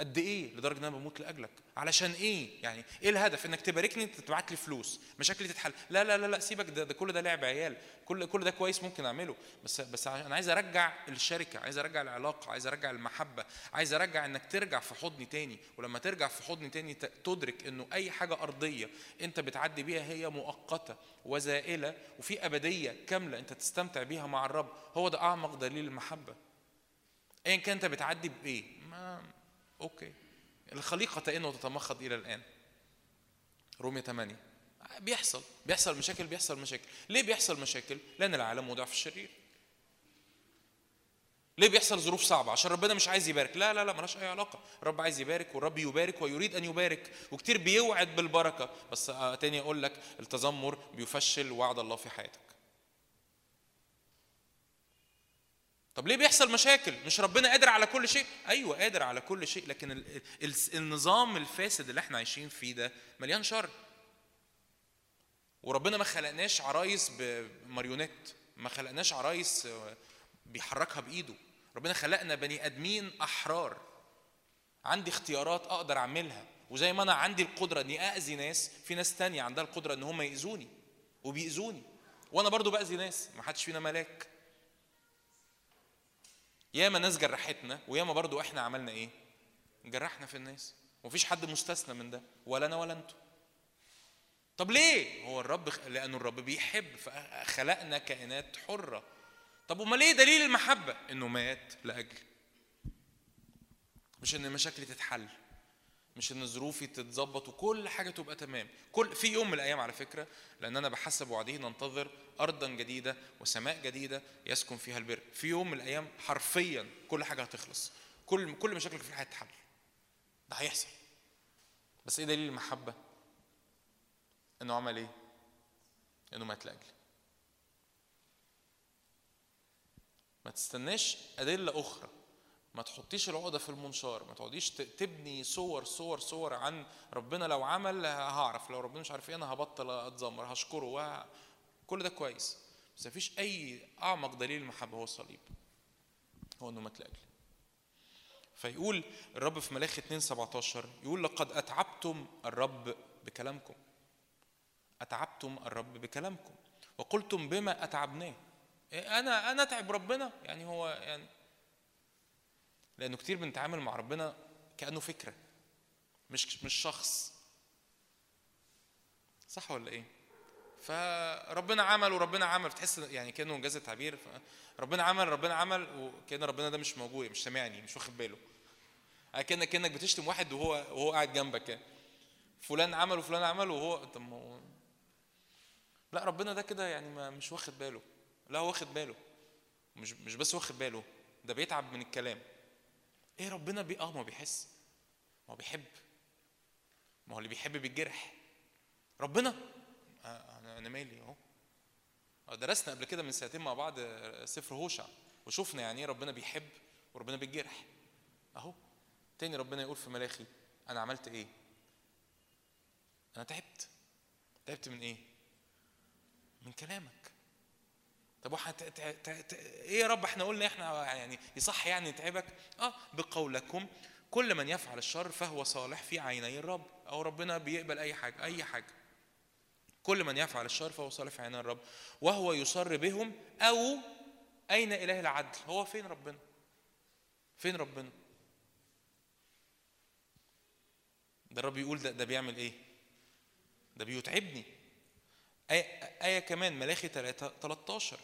قد إيه؟ لدرجة إن أنا بموت لأجلك. علشان إيه؟ يعني إيه الهدف؟ إنك تباركني تبعت لي فلوس مشاكلي تتحل. لا لا لا لا سيبك. ده, ده كل ده لعب عيال. كل كل ده كويس ممكن أعمله. بس بس أنا عايز أرجع الشركة عايز أرجع العلاقة عايز أرجع المحبة عايز أرجع إنك ترجع في حضني تاني. ولما ترجع في حضني تاني تدرك إنه أي حاجة أرضية أنت بتعدي بيها هي مؤقتة وزائلة وفي أبدية كاملة أنت تستمتع بيها مع الرب هو ده أعمق دليل المحبة. ايا كان أنت بتعدي بإيه ما أوكي. الخليقة تئن وتتمخض إلى الآن. رومية 8 بيحصل. بيحصل مشاكل بيحصل مشاكل. ليه بيحصل مشاكل؟ لأن العالم وضع في الشرير. ليه بيحصل ظروف صعبة؟ عشان ربنا مش عايز يبارك، لا لا لا ملهاش أي علاقة، الرب عايز يبارك والرب يبارك ويريد أن يبارك، وكتير بيوعد بالبركة، بس آه، تاني أقول لك التذمر بيفشل وعد الله في حياتك. طب ليه بيحصل مشاكل؟ مش ربنا قادر على كل شيء؟ أيوه قادر على كل شيء لكن النظام الفاسد اللي إحنا عايشين فيه ده مليان شر. وربنا ما خلقناش عرايس بماريونيت ما خلقناش عرايس بيحركها بإيده. ربنا خلقنا بني آدمين أحرار. عندي اختيارات أقدر أعملها. وزي ما أنا عندي القدرة إني اذي ناس في ناس تانية عندها القدرة إن هم يأذوني وبيأذوني. وأنا برضو بأذي ناس ما حدش فينا ملاك. ياما ناس جرحتنا وياما برضو إحنا عملنا إيه؟ جرحنا في الناس. ومفيش حد مستثنى من ده ولا أنا ولا أنتوا. طب ليه؟ هو الرب لأنه الرب بيحب فخلقنا كائنات حرة. طب امال إيه دليل المحبة؟ إنه مات لأجل. مش إن مشاكلي تتحل. مش إن ظروفي تتظبط وكل حاجة تبقى تمام. كل في يوم من الأيام على فكرة لأن أنا بحسب وعده ننتظر ارضا جديدة وسماء جديدة يسكن فيها البر. في يوم من الأيام حرفيا كل حاجة هتخلص. كل كل مشاكلك في الحياة هتتحل ده هيحصل. بس إيه دليل المحبة؟ إنه عمل إيه؟ إنه مات لاجلي ما تستناش أدلة أخرى. ما تحطيش العقدة في المنشار ما تقعديش تبني صور صور صور عن ربنا لو عمل هعرف لو ربنا مش عارف إيه أنا هبطل اتذمر هشكره و... كل ده كويس. بس مفيش أي أعمق دليل المحبه هو الصليب. هو إنه مات لاجلي فيقول الرب في ملاخي 2 17 يقول لقد أتعبتم الرب بكلامكم. أتعبتم الرب بكلامكم. وقلتم بما أتعبناه. أنا أنا أتعب ربنا؟ يعني هو يعني لأنه كتير بنتعامل مع ربنا كأنه فكرة مش مش شخص. صح ولا إيه؟ فربنا عمل وربنا عمل تحس يعني كأنه انجاز التعبير ربنا عمل ربنا عمل وكأن ربنا ده مش موجود مش سامعني مش واخد باله. كانك كأنك بتشتم واحد وهو وهو قاعد جنبك. فلان عمل وفلان عمل وهو طب ما لا ربنا ده كده يعني ما مش واخد باله. لا هو واخد باله. مش مش بس واخد باله ده بيتعب من الكلام. إيه ربنا بي آه ما بيحس. ما هو بيحب. ما هو اللي بيحب بيتجرح. ربنا. آه أنا أنا مالي أهو. درسنا قبل كده من سنتين مع بعض سفر هوشع. وشفنا يعني إيه ربنا بيحب وربنا بيتجرح. أهو. تاني ربنا يقول في ملاخي أنا عملت إيه؟ أنا تعبت. تعبت من إيه؟ من كلامك. طب واحد إيه يا رب إحنا قلنا إحنا يعني يصح يعني نتعبك آه بقولكم كل من يفعل الشر فهو صالح في عيني الرب أو ربنا بيقبل أي حاجة أي حاجة. كل من يفعل الشر فهو صالح في عيني الرب وهو يصر بهم أو أين إله العدل؟ هو فين ربنا؟ فين ربنا؟ ده الرب يقول ده, ده بيعمل إيه؟ ده بيتعبني. آية, آية كمان ملاخي 13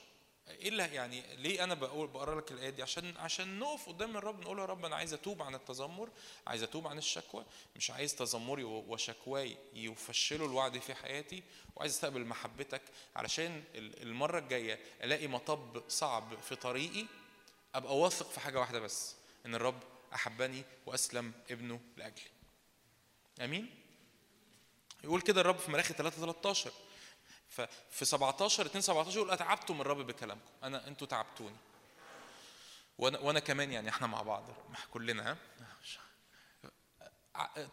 إيه اللي يعني ليه أنا بقول بقرأ لك الآية دي؟ عشان عشان نقف قدام الرب نقول يا رب أنا عايز أتوب عن التذمر عايز أتوب عن الشكوى مش عايز تذمري وشكواي يفشلوا الوعد في حياتي وعايز أستقبل محبتك. علشان المرة الجاية ألاقي مطب صعب في طريقي أبقى واثق في حاجة واحدة بس إن الرب أحبني وأسلم ابنه لأجلي. آمين؟ يقول كده الرب في ملاخي 3 13 ففي 17 2 17 يقول أتعبتم الرب بكلامكم. أنا أنتوا تعبتوني. وأنا وأنا كمان يعني إحنا مع بعض. كلنا. ها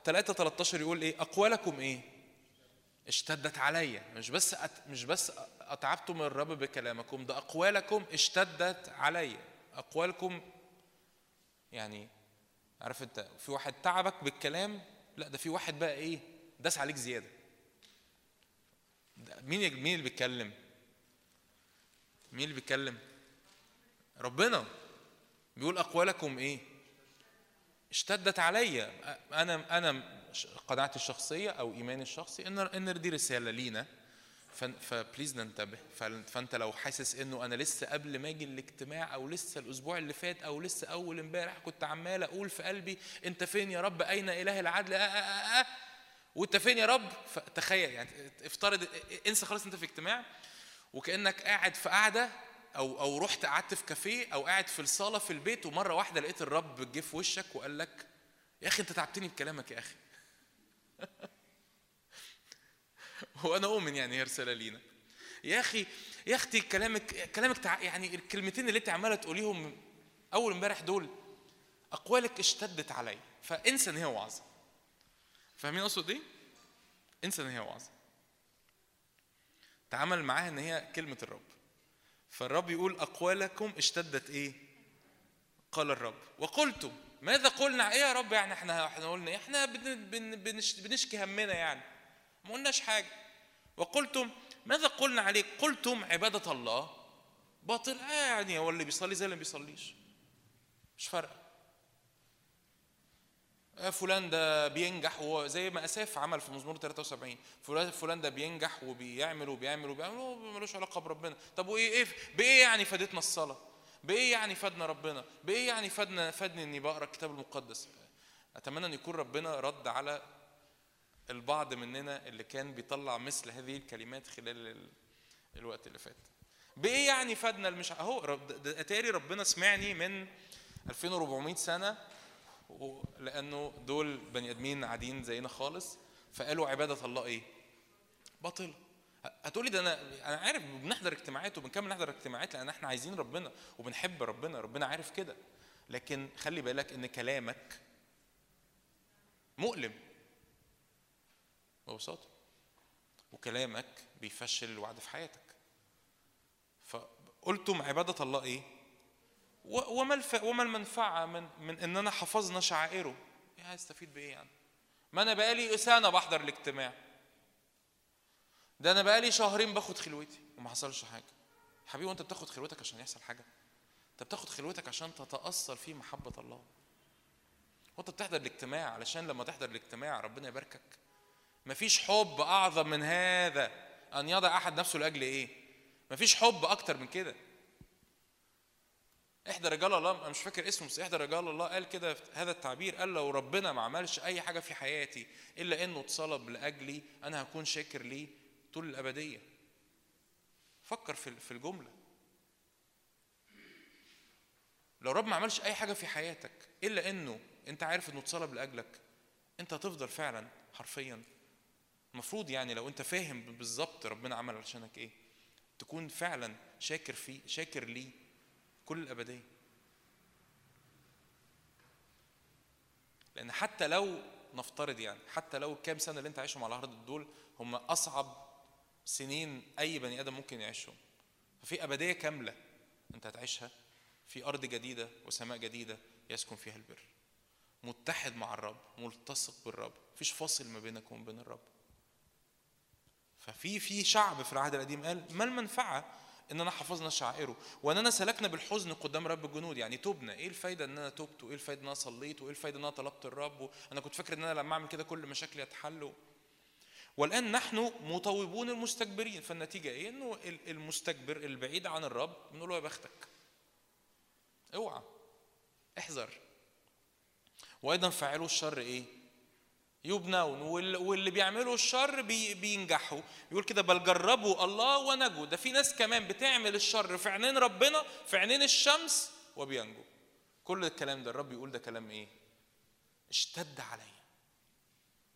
3 13 يقول إيه؟ أقوالكم إيه؟ اشتدت عليا مش بس أت مش بس أتعبتم الرب بكلامكم ده أقوالكم اشتدت عليا أقوالكم يعني عارف أنت في واحد تعبك بالكلام لا ده في واحد بقى إيه؟ داس عليك زيادة. مين مين اللي بيتكلم؟ مين اللي بيتكلم؟ ربنا. بيقول أقوالكم إيه؟ اشتدت عليا أنا أنا قناعتي الشخصية أو إيماني الشخصي إن إن دي رسالة لينا. فبليز ننتبه. فأنت لو حاسس إنه أنا لسه قبل ما أجي الاجتماع أو لسه الأسبوع اللي فات أو لسه أول إمبارح كنت عمال أقول في قلبي أنت فين يا رب؟ أين إله العدل؟ آآ آآ آآ وانت فين يا رب تخيل يعني افترض انسى خالص انت في اجتماع وكأنك قاعد في قعدة أو أو رحت قعدت في كافيه أو قاعد في الصالة في البيت ومرة واحدة لقيت الرب جه في وشك وقال لك يا أخي أنت تعبتني بكلامك يا أخي. وأنا اؤمن يعني هي رسالة لينا. يا أخي يا أختي كلامك كلامك تع... يعني الكلمتين اللي أنت عمالة تقوليهم أول امبارح دول أقوالك اشتدت علي فانسى إن هي وعظة. فاهمين اقصد إيه؟ انسى ان هي وعظة. تعامل معاها ان هي كلمة الرب. فالرب يقول أقوالكم اشتدت إيه؟ قال الرب. وقلتم ماذا قلنا؟ إيه يا رب يعني إحنا إحنا قلنا إيه؟ إحنا بن بن بنش بنشكي همنا يعني. ما قلناش حاجة. وقلتم ماذا قلنا عليك؟ قلتم عبادة الله باطل آه يعني هو اللي بيصلي زي اللي ما بيصليش. مش فارقة. فلان ده بينجح وهو زي ما أساف عمل في مزمور 73 فلان ده بينجح وبيعمل وبيعمل وبيعمل ملوش علاقة بربنا. طب وايه إيه بإيه يعني فادتنا الصلاة؟ بإيه يعني فادنا ربنا؟ بإيه يعني فادنا فادني إني بقرأ الكتاب المقدس؟ أتمنى أن يكون ربنا رد على البعض مننا اللي كان بيطلع مثل هذه الكلمات خلال ال- الوقت اللي فات. بإيه يعني فادنا المش أهو أتاري ربنا سمعني من 2400 سنة لأنه دول بني آدمين عاديين زينا خالص فقالوا عبادة الله إيه؟ باطلة. هتقولي ده أنا أنا عارف بنحضر اجتماعات وبنكمل نحضر اجتماعات؟ لأن إحنا عايزين ربنا وبنحب ربنا ربنا عارف كده. لكن خلي بالك إن كلامك مؤلم. ببساطة. وكلامك بيفشل الوعد في حياتك. فقلتم عبادة الله إيه؟ وما الف... وما المنفعة من من إننا حفظنا شعائره. إيه هستفيد بإيه يعني؟ ما أنا بقالي سنه بحضر الاجتماع. ده أنا بقالي شهرين باخد خلوتي وما حصلش حاجة. حبيبي وأنت بتاخد خلوتك عشان يحصل حاجة؟ أنت بتاخد خلوتك عشان تتأثر في محبة الله. وأنت بتحضر الاجتماع علشان لما تحضر الاجتماع ربنا يباركك. مفيش حب أعظم من هذا أن يضع أحد نفسه لأجل إيه؟ مفيش حب أكتر من كده. احدى رجال الله أنا مش فاكر اسمه بس احدى رجال الله قال كده هذا التعبير قال لو ربنا ما عملش أي حاجة في حياتي إلا إنه اتصلب لأجلي أنا هكون شاكر ليه؟ طول الأبدية. فكر في في الجملة. لو رب ما عملش أي حاجة في حياتك إلا إنه أنت عارف إنه اتصلب لأجلك أنت هتفضل فعلا حرفيا. المفروض يعني لو أنت فاهم بالظبط ربنا عمل عشانك إيه تكون فعلا شاكر فيه شاكر ليه؟ كل الأبدية. لأن حتى لو نفترض يعني حتى لو الكام سنة اللي أنت عايشهم على الأرض دول هم أصعب سنين أي بني آدم ممكن يعيشهم. ففي أبدية كاملة أنت هتعيشها في أرض جديدة وسماء جديدة يسكن فيها البر. متحد مع الرب ملتصق بالرب مفيش فاصل ما بينك وما بين الرب. ففي في شعب في العهد القديم قال ما المنفعة اننا حفظنا شعائره واننا سلكنا بالحزن قدام رب الجنود. يعني تبنا إيه الفايدة إن أنا تبت وايه الفايدة إن أنا صليت وايه الفايدة إن أنا طلبت الرب؟ وأنا كنت فاكر إن أنا لما أعمل كده كل مشاكلي هتحل والآن نحن مطوبون المستكبرين. فالنتيجة إيه؟ إنه ال- المستكبر البعيد عن الرب بنقول له يا بختك اوعى احذر. وأيضا فاعلوا الشر إيه؟ يبنون وال- واللي بيعملوا الشر بي بينجحوا. يقول كده بل جربوا الله ونجوا. ده في ناس كمان بتعمل الشر في عينين ربنا في عينين الشمس وبينجوا. كل الكلام ده الرب يقول ده كلام إيه؟ اشتد عليا.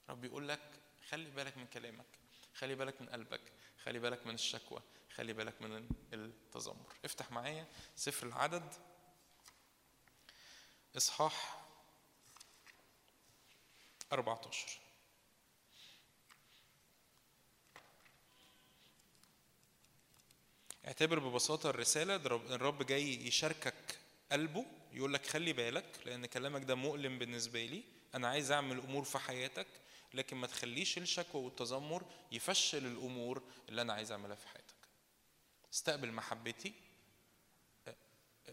رب يقول لك خلي بالك من كلامك خلي بالك من قلبك خلي بالك من الشكوى خلي بالك من التذمر. افتح معايا سفر العدد. إصحاح 14 اعتبر ببساطة الرسالة الرب جاي يشاركك قلبه يقول لك خلي بالك لأن كلامك ده مؤلم بالنسبة لي. أنا عايز أعمل أمور في حياتك لكن ما تخليش الشكوى والتذمر يفشل الأمور اللي أنا عايز أعملها في حياتك. استقبل محبتي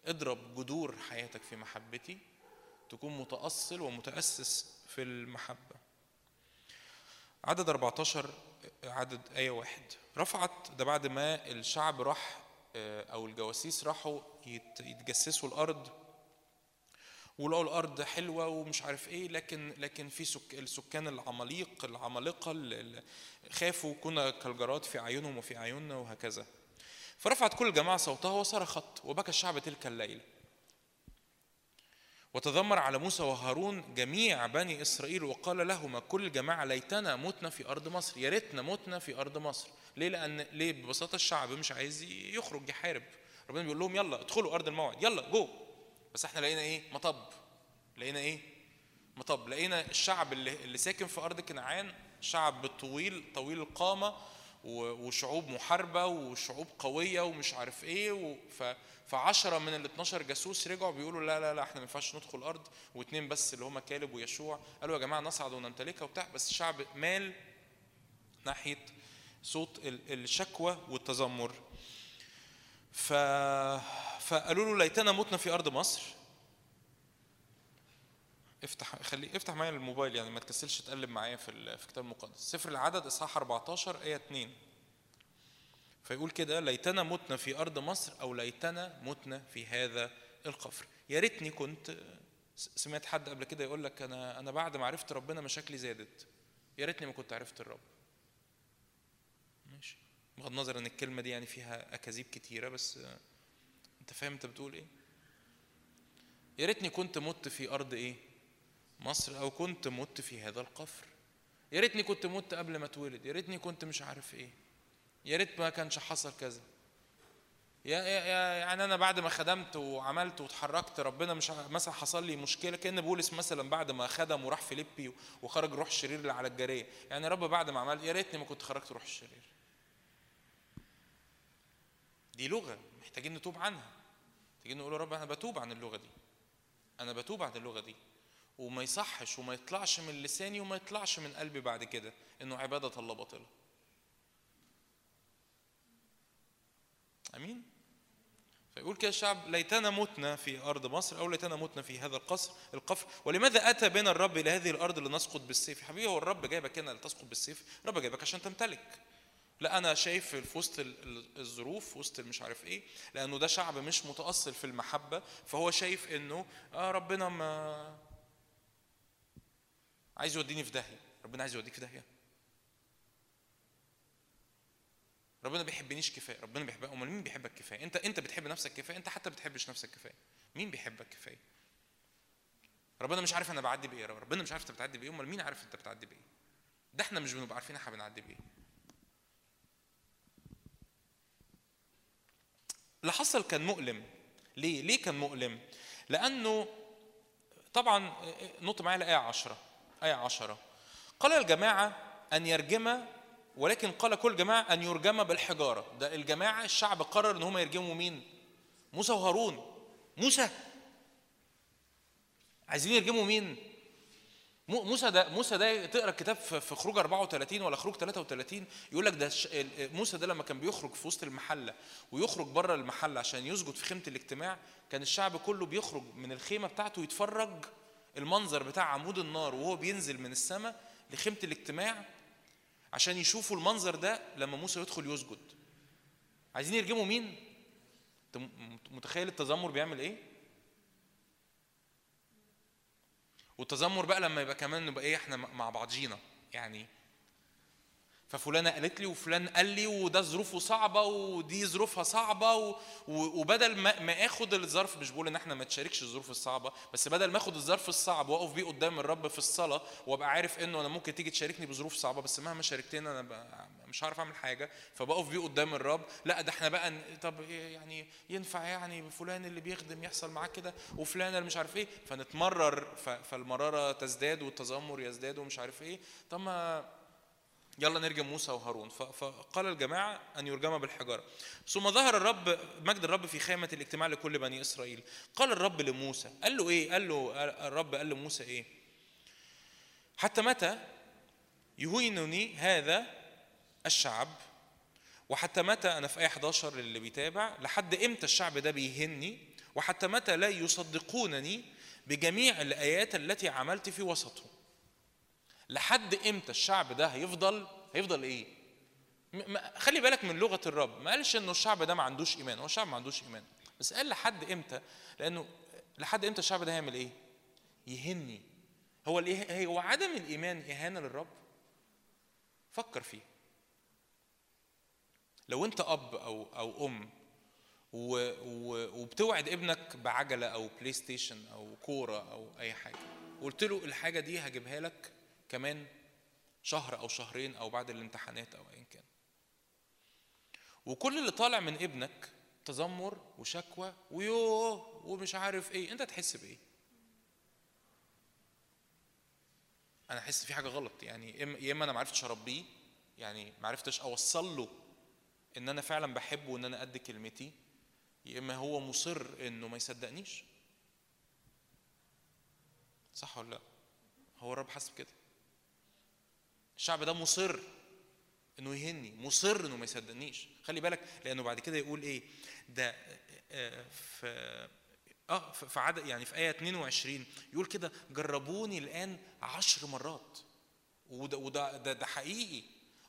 اضرب جذور حياتك في محبتي تكون متأصل ومتأسس في المحبة. عدد 14 عدد آية واحد. رفعت ده بعد ما الشعب راح آه، أو الجواسيس راحوا يت- يتجسسوا الأرض ولقوا الأرض حلوة ومش عارف إيه لكن لكن في سك السكان العماليق العمالقة خافوا كنا كالجراد في أعينهم وفي أعيننا وهكذا. فرفعت كل الجماعة صوتها وصرخت وبكى الشعب تلك الليلة. وتذمر على موسى وهارون جميع بني إسرائيل وقال لهما كل جماعة ليتنا متنا في أرض مصر يا ريتنا متنا في أرض مصر. ليه؟ لأن ليه؟ ببساطة الشعب مش عايز يخرج يحارب. ربنا بيقول لهم يلا ادخلوا أرض الموعد يلا جو بس إحنا لقينا إيه؟ مطب. لقينا إيه؟ مطب. لقينا الشعب اللي, اللي ساكن في أرض كنعان شعب طويل طويل القامة. و- وشعوب محاربة وشعوب قوية ومش عارف و... ف... فعشرة من ال 12 جاسوس رجعوا بيقولوا لا لا لا إحنا ما ينفعش ندخل الأرض واثنين بس اللي هم كالب ويشوع قالوا يا جماعة نصعد ونمتلكها وبتاع بس الشعب مال ناحية صوت ال- الشكوى والتذمر. ف... فقالوا له ليتنا متنا في أرض مصر. افتح خلي افتح معايا الموبايل يعني ما تكسلش تقلب معايا في في الكتاب المقدس. سفر العدد إصحاح 14 آية 2 فيقول كده ليتنا متنا في أرض مصر أو ليتنا متنا في هذا القفر. يا ريتني كنت سمعت حد قبل كده يقول لك أنا أنا بعد ما عرفت ربنا مشاكلي زادت. يا ريتني ما كنت عرفت الرب. ماشي. بغض النظر إن الكلمة دي يعني فيها أكاذيب كتيرة بس أنت فاهم أنت بتقول إيه؟ يا ريتني كنت مت في أرض إيه؟ مصر أو كنت مت في هذا القفر. يا ريتني كنت مت قبل ما اتولد يا ريتني كنت مش عارف إيه. يا ريت ما كانش حصل كذا. يا يعني أنا بعد ما خدمت وعملت واتحركت ربنا مش مثلا حصل لي مشكلة كأن بولس مثلا بعد ما خدم وراح فيليبي وخرج روح الشرير اللي على الجارية. يعني يا رب بعد ما عملت يا ريتني ما كنت خرجت روح الشرير دي لغة محتاجين نتوب عنها. محتاجين نقول يا رب أنا بتوب عن اللغة دي. أنا بتوب عن اللغة دي. وما يصحش وما يطلعش من لساني وما يطلعش من قلبي بعد كده إنه عبادة الله باطلة. آمين؟ فيقول كده الشعب ليتنا متنا في أرض مصر أو ليتنا متنا في هذا القصر القفر ولماذا أتى بنا الرب إلى هذه الأرض لنسقط بالسيف؟ حبيبي هو الرب جايبك هنا لتسقط بالسيف الرب جايبك عشان تمتلك. لا أنا شايف في وسط ال- ال- الظروف في وسط مش عارف إيه لأنه ده شعب مش متأصل في المحبة فهو شايف إنه آه ربنا ما عايز يوديني في داهية. ربنا عايز يوديك في داهية. ربنا بيحبنيش كفاية. ربنا بيحبك. أمال مين بيحبك كفاية؟ أنت أنت بتحب نفسك كفاية؟ أنت حتى بتحبش نفسك كفاية. مين بيحبك كفاية؟ ربنا مش عارف أنا بعدي بإيه ربنا مش عارف أنت بتعدي بإيه. أمال مين عارف أنت بتعدي بإيه؟ ده إحنا مش بنبقى عارفين إحنا بنعدي بإيه. اللي حصل كان مؤلم. ليه؟ ليه كان مؤلم؟ لأنه طبعا نط معايا لآية عشرة. آية عشرة. قال الجماعة أن يرجم ولكن قال كل جماعة أن يرجم بالحجارة. ده الجماعة الشعب قرر أن هم يرجموا مين؟ موسى وهارون. موسى. عايزين يرجموا مين؟ مو- موسى ده موسى ده تقرأ الكتاب في خروج 34 ولا خروج 33 يقول لك ده موسى ده لما كان بيخرج في وسط المحلة ويخرج بره المحلة عشان يسجد في خيمة الاجتماع كان الشعب كله بيخرج من الخيمة بتاعته يتفرج المنظر بتاع عمود النار وهو بينزل من السماء لخيمة الاجتماع عشان يشوفوا المنظر ده لما موسى يدخل يسجد. عايزين يرجموا مين؟ انت متخيل التذمر بيعمل إيه؟ والتذمر بقى لما يبقى كمان نبقى إيه إحنا مع بعضينا يعني ففلانة قالت لي وفلان قال لي وده ظروفه صعبة ودي ظروفها صعبة و... وبدل ما, ما آخد الظرف مش بقول إن إحنا ما تشاركش الظروف الصعبة بس بدل ما آخد الظرف الصعب وأقف بيه قدام الرب في الصلاة وأبقى عارف إنه أنا ممكن تيجي تشاركني بظروف صعبة بس مهما شاركتني أنا مش هعرف أعمل حاجة فبقف بيه قدام الرب لأ ده إحنا بقى طب يعني ينفع يعني فلان اللي بيخدم يحصل معاه كده وفلان اللي مش عارف إيه فنتمرر ف... فالمرارة تزداد والتذمر يزداد ومش عارف إيه طب ما يلا نرجم موسى وهارون. فقال الجماعة أن يرجم بالحجارة. ثم ظهر الرب مجد الرب في خيمة الاجتماع لكل بني إسرائيل. قال الرب لموسى قال له إيه؟ قال له الرب قال لموسى إيه؟ حتى متى يهينني هذا الشعب؟ وحتى متى أنا في آية 11 للي بيتابع؟ لحد إمتى الشعب ده بيهني وحتى متى لا يصدقونني بجميع الآيات التي عملت في وسطهم؟ لحد إمتى الشعب ده هيفضل هيفضل إيه؟ خلي بالك من لغة الرب. ما قالش إنه الشعب ده ما عندوش إيمان. هو الشعب ما عندوش إيمان. بس قال لحد إمتى؟ لأنه لحد إمتى الشعب ده هيعمل إيه؟ يهين. هو الإيه- هو عدم الإيمان إهانة للرب؟ فكر فيه. لو أنت أب أو أو أم و و وبتوعد ابنك بعجلة أو بلاي ستيشن أو كورة أو أي حاجة وقلت له الحاجة دي هجيبها لك كمان شهر أو شهرين أو بعد الامتحانات أو ايا كان. وكل اللي طالع من ابنك تذمر وشكوى ويوه ومش عارف إيه أنت تحس بإيه؟ أنا أحس في حاجة غلط يعني يا إما أنا ما عرفتش أربيه يعني ما عرفتش أوصل له إن أنا فعلا بحبه وإن أنا قد كلمتي يا إما هو مصر إنه ما يصدقنيش. صح ولا لأ؟ هو الرب حاسب كده الشعب ده مصر إنه يهني مصر إنه ما يصدقنيش. خلي بالك لأنه بعد كده يقول إيه؟ ده آه، في آه في في عدد يعني في آية 22 يقول كده جربوني الآن عشر مرات. وده وده ده, ده حقيقي.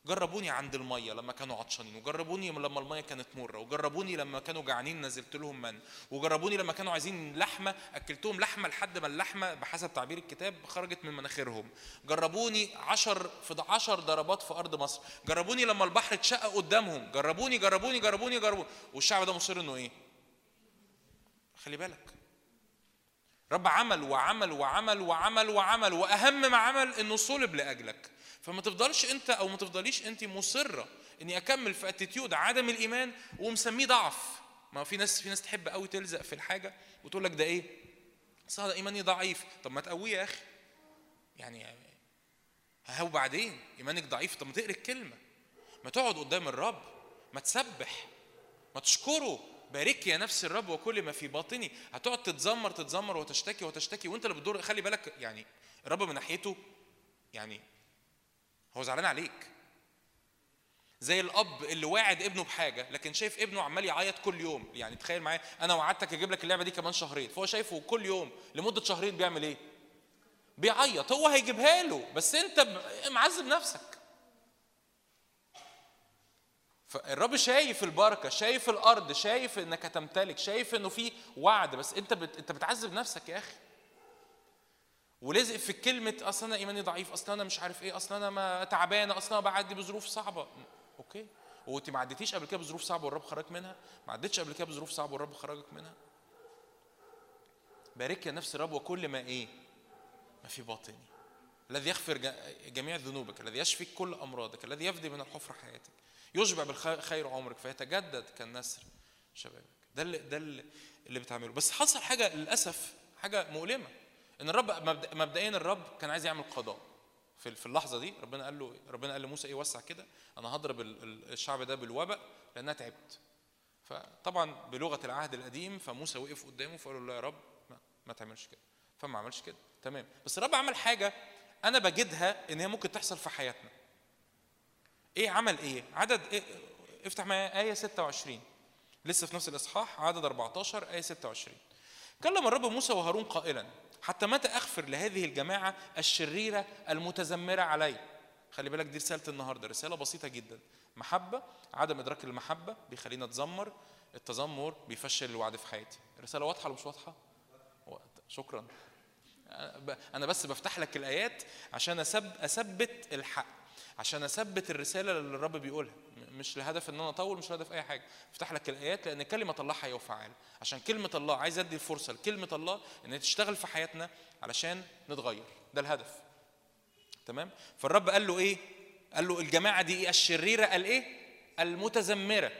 جربوني عند المية لما كانوا عطشانين وجربوني لما المية كانت مرة وجربوني لما كانوا جعانين نزلت لهم من. وجربوني لما كانوا عايزين لحمة أكلتهم لحمة لحد ما اللحمة بحسب تعبير الكتاب خرجت من مناخيرهم. جربوني عشر في عشر ضربات في أرض مصر. جربوني لما البحر اتشق قدامهم. جربوني جربوني جربوني جربوني. والشعب ده مصر إنه إيه؟ خلي بالك. الرب عمل وعمل وعمل وعمل وعمل وأهم ما عمل إنه صلب لأجلك. فما تفضلش انت أو ما تفضليش انت مصرة اني اكمل في attitude عدم الايمان ومسميه ضعف. ما في ناس في ناس تحب قوي تلزق في الحاجة وتقول لك ده إيه؟ اصل ده إيماني ضعيف. طب ما تقويه يا أخي. يعني ها وبعدين إيمانك ضعيف. طب ما تقرأ الكلمة. ما تقعد قدام الرب. ما تسبح. ما تشكره. بارك يا نفس الرب وكل ما في باطني. هتقعد تتذمر تتذمر وتشتكي وتشتكي. وانت اللي بتدور خلي بالك يعني الرب من ناحيته يعني هو زعلان عليك. زي الأب اللي واعد ابنه بحاجة لكن شايف ابنه عمال يعيط كل يوم. يعني تخيل معايا أنا وعدتك أجيب لك اللعبة دي كمان شهرين. فهو شايفه كل يوم لمدة شهرين بيعمل إيه؟ بيعيط. هو هيجيبها له بس أنت معذب نفسك. فالرب شايف البركة شايف الأرض شايف إنك هتمتلك شايف إنه في وعد بس أنت بت... أنت بتعذب نفسك يا أخي. ولزق في كلمة أصل أنا إيماني ضعيف أصل أنا مش عارف إيه أصل أنا ما تعبانة أصل أنا بعدي بظروف صعبة. أوكي. وأنت ما عديتيش قبل كده بظروف صعبة والرب خرجك منها؟ ما عدتش قبل كده بظروف صعبة والرب خرجك منها؟ بارك يا نفس الرب وكل ما إيه؟ ما في باطني. الذي يغفر جميع ذنوبك الذي يشفي كل أمراضك الذي يفدي من الحفرة حياتك يشبع بالخير عمرك فيتجدد كالنسر شبابك. ده اللي ده اللي اللي بتعمله. بس حصل حاجة للأسف حاجة مؤلمة. إن الرب مبدئيا الرب كان عايز يعمل قضاء. في في اللحظة دي ربنا قال له ربنا قال لموسى إيه وسع كده أنا هضرب ال- ال- الشعب ده بالوباء لأنها تعبت. فطبعا بلغة العهد القديم فموسى وقف قدامه فقال له لا يا رب ما, ما تعملش كده. فما عملش كده. تمام. بس الرب عمل حاجة أنا بجدها إن هي ممكن تحصل في حياتنا. إيه عمل إيه؟ عدد إيه؟ افتح معايا آية 26 لسه في نفس الإصحاح عدد 14 آية 26 كلم الرب موسى وهارون قائلا حتى متى أغفر لهذه الجماعة الشريرة المتذمره علي؟ خلي بالك دي رسالة النهارده رسالة بسيطة جدا. محبة عدم إدراك المحبة بيخلينا نتذمر التذمر بيفشل الوعد في حياتي. الرساله واضحة ولا مش واضحة؟ شكرا. أنا بس بفتح لك الآيات عشان أسب أثبت الحق عشان أثبت الرسالة اللي الرب بيقولها. مش لهدف إن أنا أطول مش لهدف أي حاجة. افتح لك الآيات لأن كلمة الله حيه وفعال عشان كلمة الله عايز أدي الفرصة لكلمة الله إن هي تشتغل في حياتنا علشان نتغير. ده الهدف. تمام؟ فالرب قال له إيه؟ قال له الجماعة دي إيه الشريرة قال إيه؟ المتذمره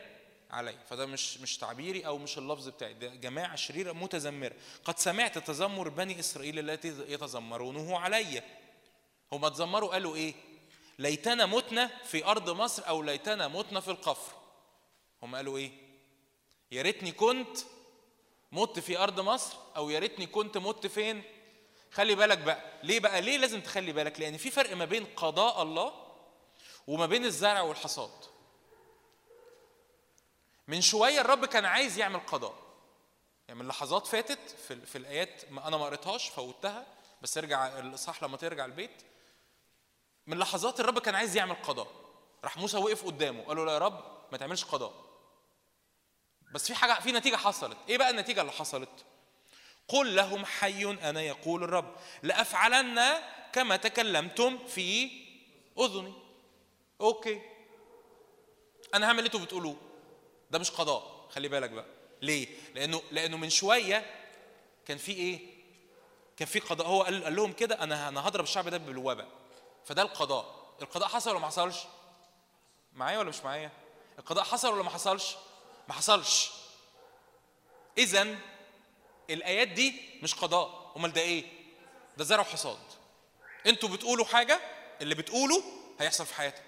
علي. فده مش مش تعبيري أو مش اللفظ بتاعي. ده جماعة شريرة متذمره قد سمعت تذمر بني إسرائيل التي يتذمرونه علي. هم اتذمروا قالوا إيه؟ ليتنا متنا في أرض مصر أو ليتنا متنا في القفر. هم قالوا إيه؟ يا ريتني كنت مت في أرض مصر أو يا ريتني كنت مت فين؟ خلي بالك بقى. ليه بقى؟ ليه لازم تخلي بالك؟ لأن في فرق ما بين قضاء الله وما بين الزرع والحصاد. من شوية الرب كان عايز يعمل قضاء. يعني من لحظات فاتت في, في الآيات ما أنا ما قريتهاش فوتها بس ارجع الاصحاح لما ترجع البيت. من لحظات الرب كان عايز يعمل قضاء. راح موسى وقف قدامه قال له لا يا رب ما تعملش قضاء. بس في حاجة في نتيجة حصلت. إيه بقى النتيجة اللي حصلت؟ قل لهم حي أنا يقول الرب لأفعلن كما تكلمتم في أذني. أوكي. أنا هعمل اللي أنتوا بتقولوه. ده مش قضاء. خلي بالك بقى. ليه؟ لأنه لأنه من شوية كان في إيه؟ كان في قضاء. هو قال, قال لهم كده أنا أنا هضرب الشعب ده بالوباء فده القضاء. القضاء حصل ولا ما حصلش؟ معايا ولا مش معايا؟ القضاء حصل ولا ما حصلش؟ ما حصلش. اذا الآيات دي مش قضاء. أمال ده إيه؟ ده زرع وحصاد. أنتوا بتقولوا حاجة اللي بتقوله هيحصل في حياتك.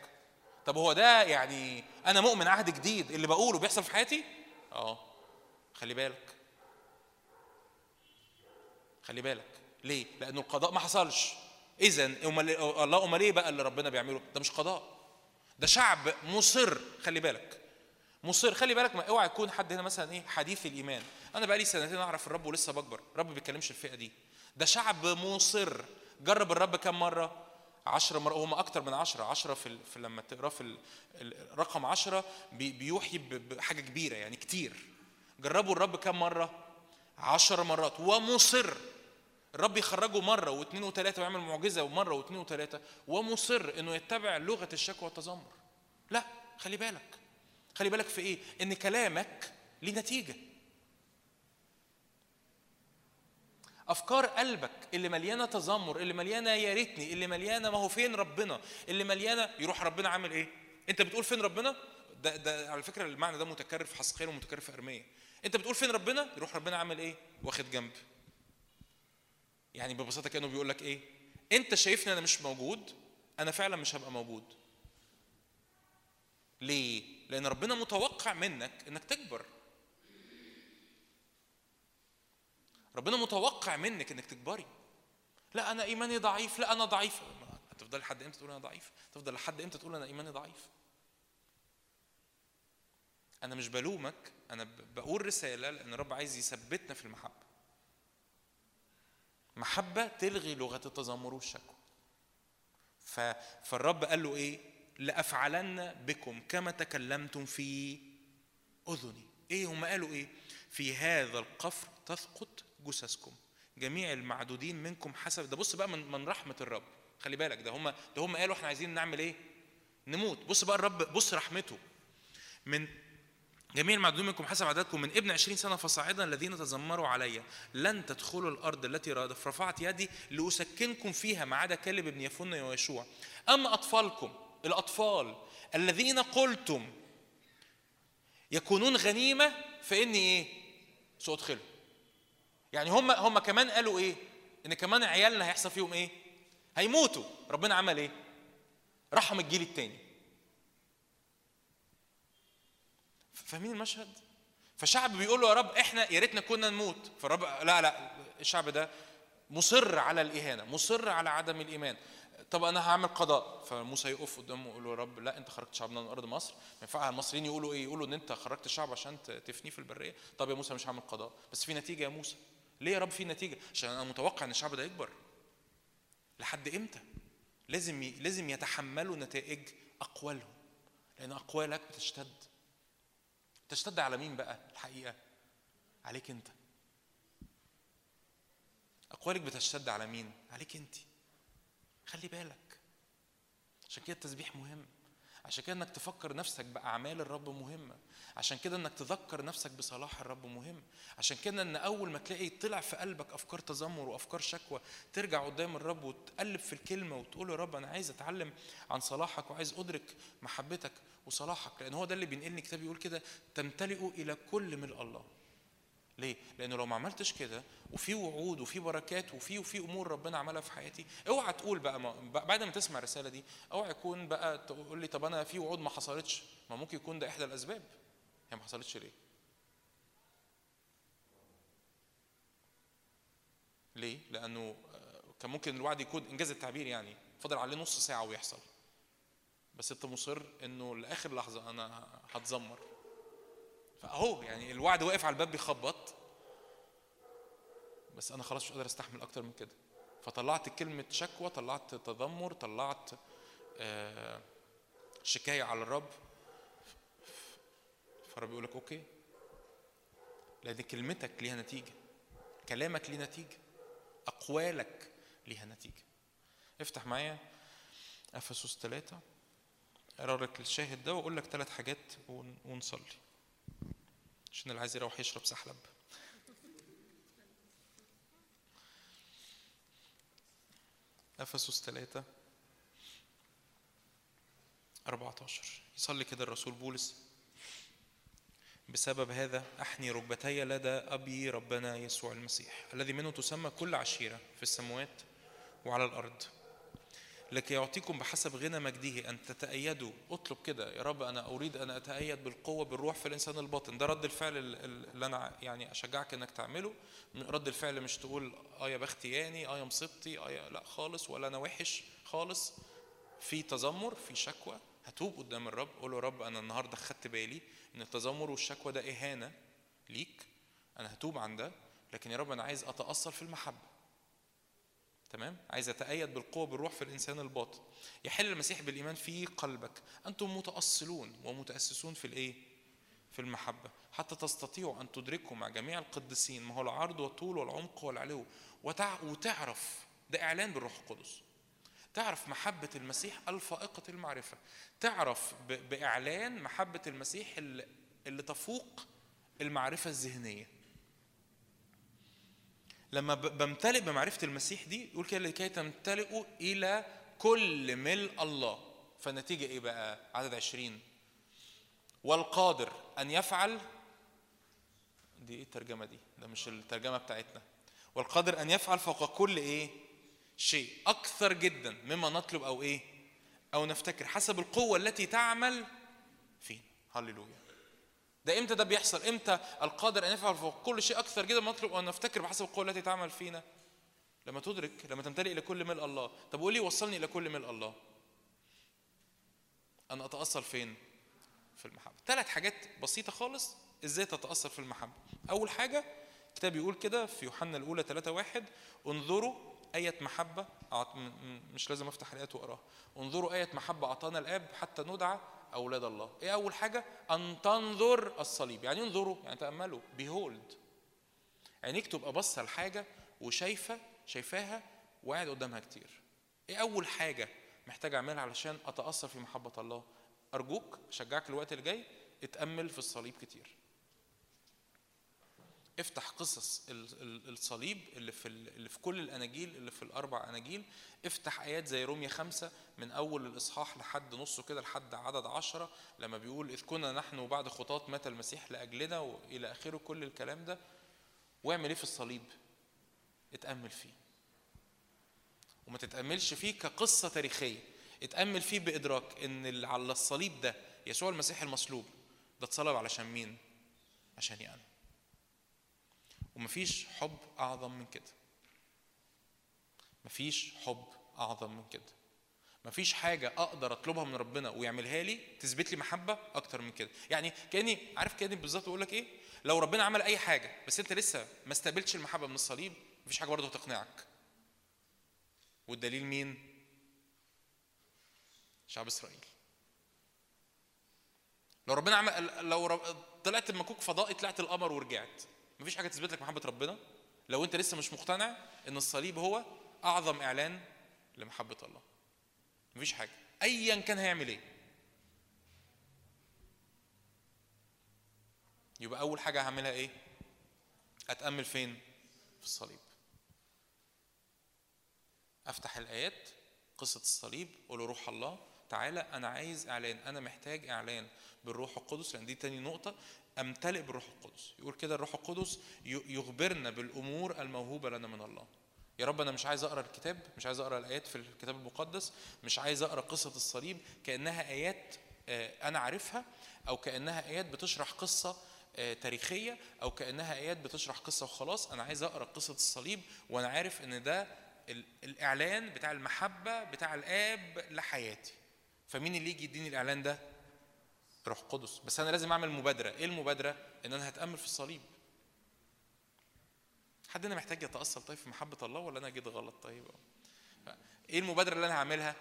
طب هو ده يعني أنا مؤمن عهد جديد اللي بقوله بيحصل في حياتي؟ آه. خلي بالك. خلي بالك. ليه؟ لأنه القضاء ما حصلش. اذا الله أمال إيه بقى اللي ربنا بيعمله؟ ده مش قضاء. ده شعب مصر. خلي بالك. مصر. خلي بالك ما أوعى يكون حد هنا مثلا إيه؟ حديث الإيمان. أنا بقى لي سنتين أعرف الرب ولسه بكبر. الرب ما بيتكلمش الفئة دي. ده شعب مصر. جرب الرب كم مرة؟ عشرة مرة. هم أكتر من عشرة. عشرة في. في لما تقراه في ال... ال- رقم عشرة بي... بيوحي. بحاجة كبيرة يعني كتير. جربوا الرب كم مرة؟ عشر مرات. ومصر الرب يخرجه مرة واثنين وثلاثة ويعمل معجزة ومرة واثنين وثلاثة ومصر إنه يتبع لغة الشكوى والتذمر. لا خلي بالك. خلي بالك في إيه؟ إن كلامك ليه نتيجة. أفكار قلبك اللي مليانة تذمر اللي مليانة يا ريتني اللي مليانة ما هو فين ربنا اللي مليانة يروح ربنا عامل إيه؟ أنت بتقول فين ربنا؟ ده ده على فكرة المعنى ده متكرر في حسقيل ومتكرر في أرمية. أنت بتقول فين ربنا؟ يروح ربنا عامل إيه؟ واخد جنب. يعني ببساطة كأنه بيقول لك إيه؟ أنت شايفني أنا مش موجود أنا فعلا مش هبقى موجود. ليه؟ لأن ربنا متوقع منك إنك تكبر. ربنا متوقع منك إنك تكبري. لا أنا إيماني ضعيف لا أنا ضعيف. هتفضل لحد إمتى تقول أنا ضعيف؟ تفضل لحد إمتى تقول أنا إيماني ضعيف؟ أنا مش بلومك أنا بقول رسالة لأن الرب عايز يثبتنا في المحبة. محبة تلغي لغة التذمر والشكوى. فالرب قال له إيه؟ لأفعلن بكم كما تكلمتم في أذني. إيه هم قالوا إيه؟ في هذا القفر تسقط جثثكم. جميع المعدودين منكم حسب ده بص بقى من, من رحمة الرب. خلي بالك ده هم ده هم قالوا إحنا عايزين نعمل إيه؟ نموت. بص بقى الرب بص رحمته. من جميع المعدودين منكم حسب عددكم من ابن عشرين سنة فصاعدا الذين تذمروا علي لن تدخلوا الأرض التي رفعت يدي لأسكنكم فيها ما عدا كالب ابن يفن ويشوع أما أطفالكم الأطفال الذين قلتم يكونون غنيمة فإني إيه؟ سأدخلهم يعني هم هم كمان قالوا إيه؟ إن كمان عيالنا هيحصل فيهم إيه؟ هيموتوا ربنا عمل إيه؟ رحم الجيل التاني فاهمين المشهد؟ فشعب بيقول له يا رب إحنا يا ريتنا كنا نموت. فالرب لا لا الشعب ده مصر على الإهانة مصر على عدم الإيمان. طب أنا هعمل قضاء. فموسى يقف قدامه ويقول له يا رب لا أنت خرجت شعبنا من أرض مصر. ما ينفع المصريين يقولوا إيه؟ يقولوا إن أنت خرجت الشعب عشان تفنيه في البرية. طب يا موسى مش هعمل قضاء. بس في نتيجة يا موسى. ليه يا رب في نتيجة؟ عشان أنا متوقع إن الشعب ده يكبر. لحد إمتى؟ لازم ي... لازم يتحملوا نتائج أقوالهم. لأن أقوالك بتشتد. تشتد على مين بقى الحقيقة؟ عليك انت. أقوالك بتشتد على مين؟ عليك انت. خلي بالك. عشان كده التسبيح مهم. عشان كده إنك تفكر نفسك بأعمال الرب مهمه عشان كده إنك تذكر نفسك بصلاح الرب مهم. عشان كده إن أول ما تلاقي طلع في قلبك أفكار تذمر وأفكار شكوى ترجع قدام الرب وتقلب في الكلمة وتقول يا رب أنا عايز أتعلم عن صلاحك وعايز أدرك محبتك وصلاحك لأن هو ده اللي بينقلني الكتاب يقول كده تمتلئوا إلى كل ملء الله ليه؟ لأنه لو ما عملتش كده وفي وعود وفي بركات وفي وفي أمور ربنا عملها في حياتي، اوعى تقول بقى ما بعد ما تسمع الرسالة دي، اوعى يكون بقى تقول لي طب أنا في وعود ما حصلتش، ما ممكن يكون ده إحدى الأسباب. هي ما حصلتش ليه؟ ليه؟ لأنه آه، كان ممكن الوعد يكون إنجاز التعبير يعني فاضل عليه نص ساعة ويحصل. بس أنت مصر إنه لآخر لحظة أنا هتذمر. فأهو يعني الوعد واقف على الباب بيخبط. بس أنا خلاص مش قادر أستحمل أكتر من كده. فطلعت كلمة شكوى طلعت تذمر طلعت آه، شكاية على الرب. فالرب يقول لك أوكي. لأن كلمتك ليها نتيجة. كلامك ليه نتيجة. أقوالك ليها نتيجة. افتح معايا أفسس ثلاثة اقرا لك الشاهد ده واقول لك ثلاث حاجات ون- ونصلي. عشان اللي عايز يروح يشرب سحلب. أفسس 3 14 يصلي كده الرسول بولس. بسبب هذا أحني ركبتي لدى أبي ربنا يسوع المسيح الذي منه تسمى كل عشيرة في السماوات وعلى الأرض. لكي يعطيكم بحسب غنى مجده أن تتأيدوا. اطلب كده يا رب أنا أريد أن أتأيد بالقوة بالروح في الإنسان الباطن. ده رد الفعل ال- ال- اللي أنا يعني أشجعك إنك تعمله. رد الفعل مش تقول آه يا بختي ياني آه يا مصيبتي يا لا خالص ولا أنا وحش خالص. في تذمر في شكوى. هتوب قدام الرب قول له يا رب أنا النهارده خدت بالي إن التذمر والشكوى ده إهانة ليك. أنا هتوب عن ده لكن يا رب أنا عايز اتاصل في المحبة. تمام؟ عايز أتأيد بالقوة بالروح في الإنسان الباطن. يحل المسيح بالإيمان في قلبك. أنتم متأصلون ومتأسسون في الإيه؟ في المحبة. حتى تستطيعوا أن تدركوا مع جميع القديسين ما هو العرض والطول والعمق والعلو. وتع... وتعرف ده إعلان بالروح القدس. تعرف محبة المسيح الفائقة المعرفة. تعرف ب... بإعلان محبة المسيح اللي, اللي تفوق المعرفة الذهنية. لما بمتلئ بمعرفة المسيح دي يقول كده لكي تمتلئوا إلى كل ملء الله. فالنتيجة إيه بقى؟ عدد عشرين. والقادر أن يفعل دي إيه الترجمة دي؟ ده مش الترجمة بتاعتنا. والقادر أن يفعل فوق كل إيه؟ شيء. أكثر جدا مما نطلب أو إيه؟ أو نفتكر حسب القوة التي تعمل فينا هللويا. ده إمتى ده بيحصل؟ إمتى القادر أن يفعل فوق كل شيء أكثر جدا ما نطلب وان نفتكر بحسب القوة التي تعمل فينا؟ لما تدرك لما تمتلئ إلى كل ملء الله. طب قول لي وصلني إلى كل ملء الله. أنا اتاصل فين؟ في المحبة. ثلاث حاجات بسيطة خالص إزاي تتأثر في المحبة. أول حاجة الكتاب بيقول كده في يوحنا الأولى 3 واحد انظروا آية محبة مش لازم أفتح الآيات وأقراها. انظروا آية محبة أعطانا الآب حتى ندعى أولاد الله. إيه أول حاجة؟ أن تنظر الصليب. يعني انظروا يعني تأملوا. Behold. عينيك تبقى باصة لحاجة وشايفة شايفاها وقاعد قدامها كتير. إيه أول حاجة محتاج أعملها علشان أتأثر في محبة الله؟ أرجوك أشجعك الوقت اللي جاي اتأمل في الصليب كتير. افتح قصص ال- ال- الصليب اللي في ال- اللي في كل الأناجيل اللي في الأربع أناجيل. افتح آيات زي رومية خمسة من أول الإصحاح لحد نصه كده لحد عدد عشرة لما بيقول إذ كنا نحن بعد خطاة مات المسيح لأجلنا وإلى آخره كل الكلام ده. واعمل إيه في الصليب؟ اتأمل فيه. وما تتأملش فيه كقصة تاريخية. اتأمل فيه بإدراك إن اللي على الصليب ده يسوع المسيح المصلوب ده اتصلب علشان مين؟ عشاني أنا ومفيش حب أعظم من كده. مفيش حب أعظم من كده. مفيش حاجة أقدر أطلبها من ربنا ويعملها لي تثبت لي محبة أكتر من كده. يعني كأني عارف كأني بالظبط بقول لك إيه؟ لو ربنا عمل أي حاجة بس أنت لسه ما استقبلتش المحبة من الصليب مفيش حاجة برضه هتقنعك. والدليل مين؟ شعب إسرائيل. لو ربنا عمل لو. طلعت مكوك فضائي طلعت القمر ورجعت. مفيش حاجة تثبت لك محبة ربنا لو انت لسه مش مقتنع إن الصليب هو أعظم إعلان لمحبة الله. مفيش حاجة. ايا كان هيعمل إيه. يبقى أول حاجة هعملها إيه؟ أتأمل فين؟ في الصليب. أفتح الآيات قصة الصليب قول له روح الله تعالى أنا عايز إعلان أنا محتاج إعلان بالروح القدس لأن دي تاني نقطة. أمتلئ بالروح القدس. يقول كده الروح القدس يخبرنا بالأمور الموهوبة لنا من الله. يا رب أنا مش عايز أقرأ الكتاب مش عايز أقرأ الآيات في الكتاب المقدس مش عايز أقرأ قصة الصليب كأنها آيات آه، أنا عارفها أو كأنها آيات بتشرح قصة آه، تاريخية أو كأنها آيات بتشرح قصة وخلاص أنا عايز أقرأ قصة الصليب وأنا عارف إن ده ال- الإعلان بتاع المحبة بتاع الآب لحياتي. فمين اللي يجي يديني الإعلان ده؟ روح قدس. بس أنا لازم أعمل مبادرة. إيه المبادرة؟ إن أنا هتأمل في الصليب. حد هنا محتاج يتأصل طيب في محبة الله ولا أنا جيت غلط طيب؟ إيه المبادرة اللي أنا هعملها؟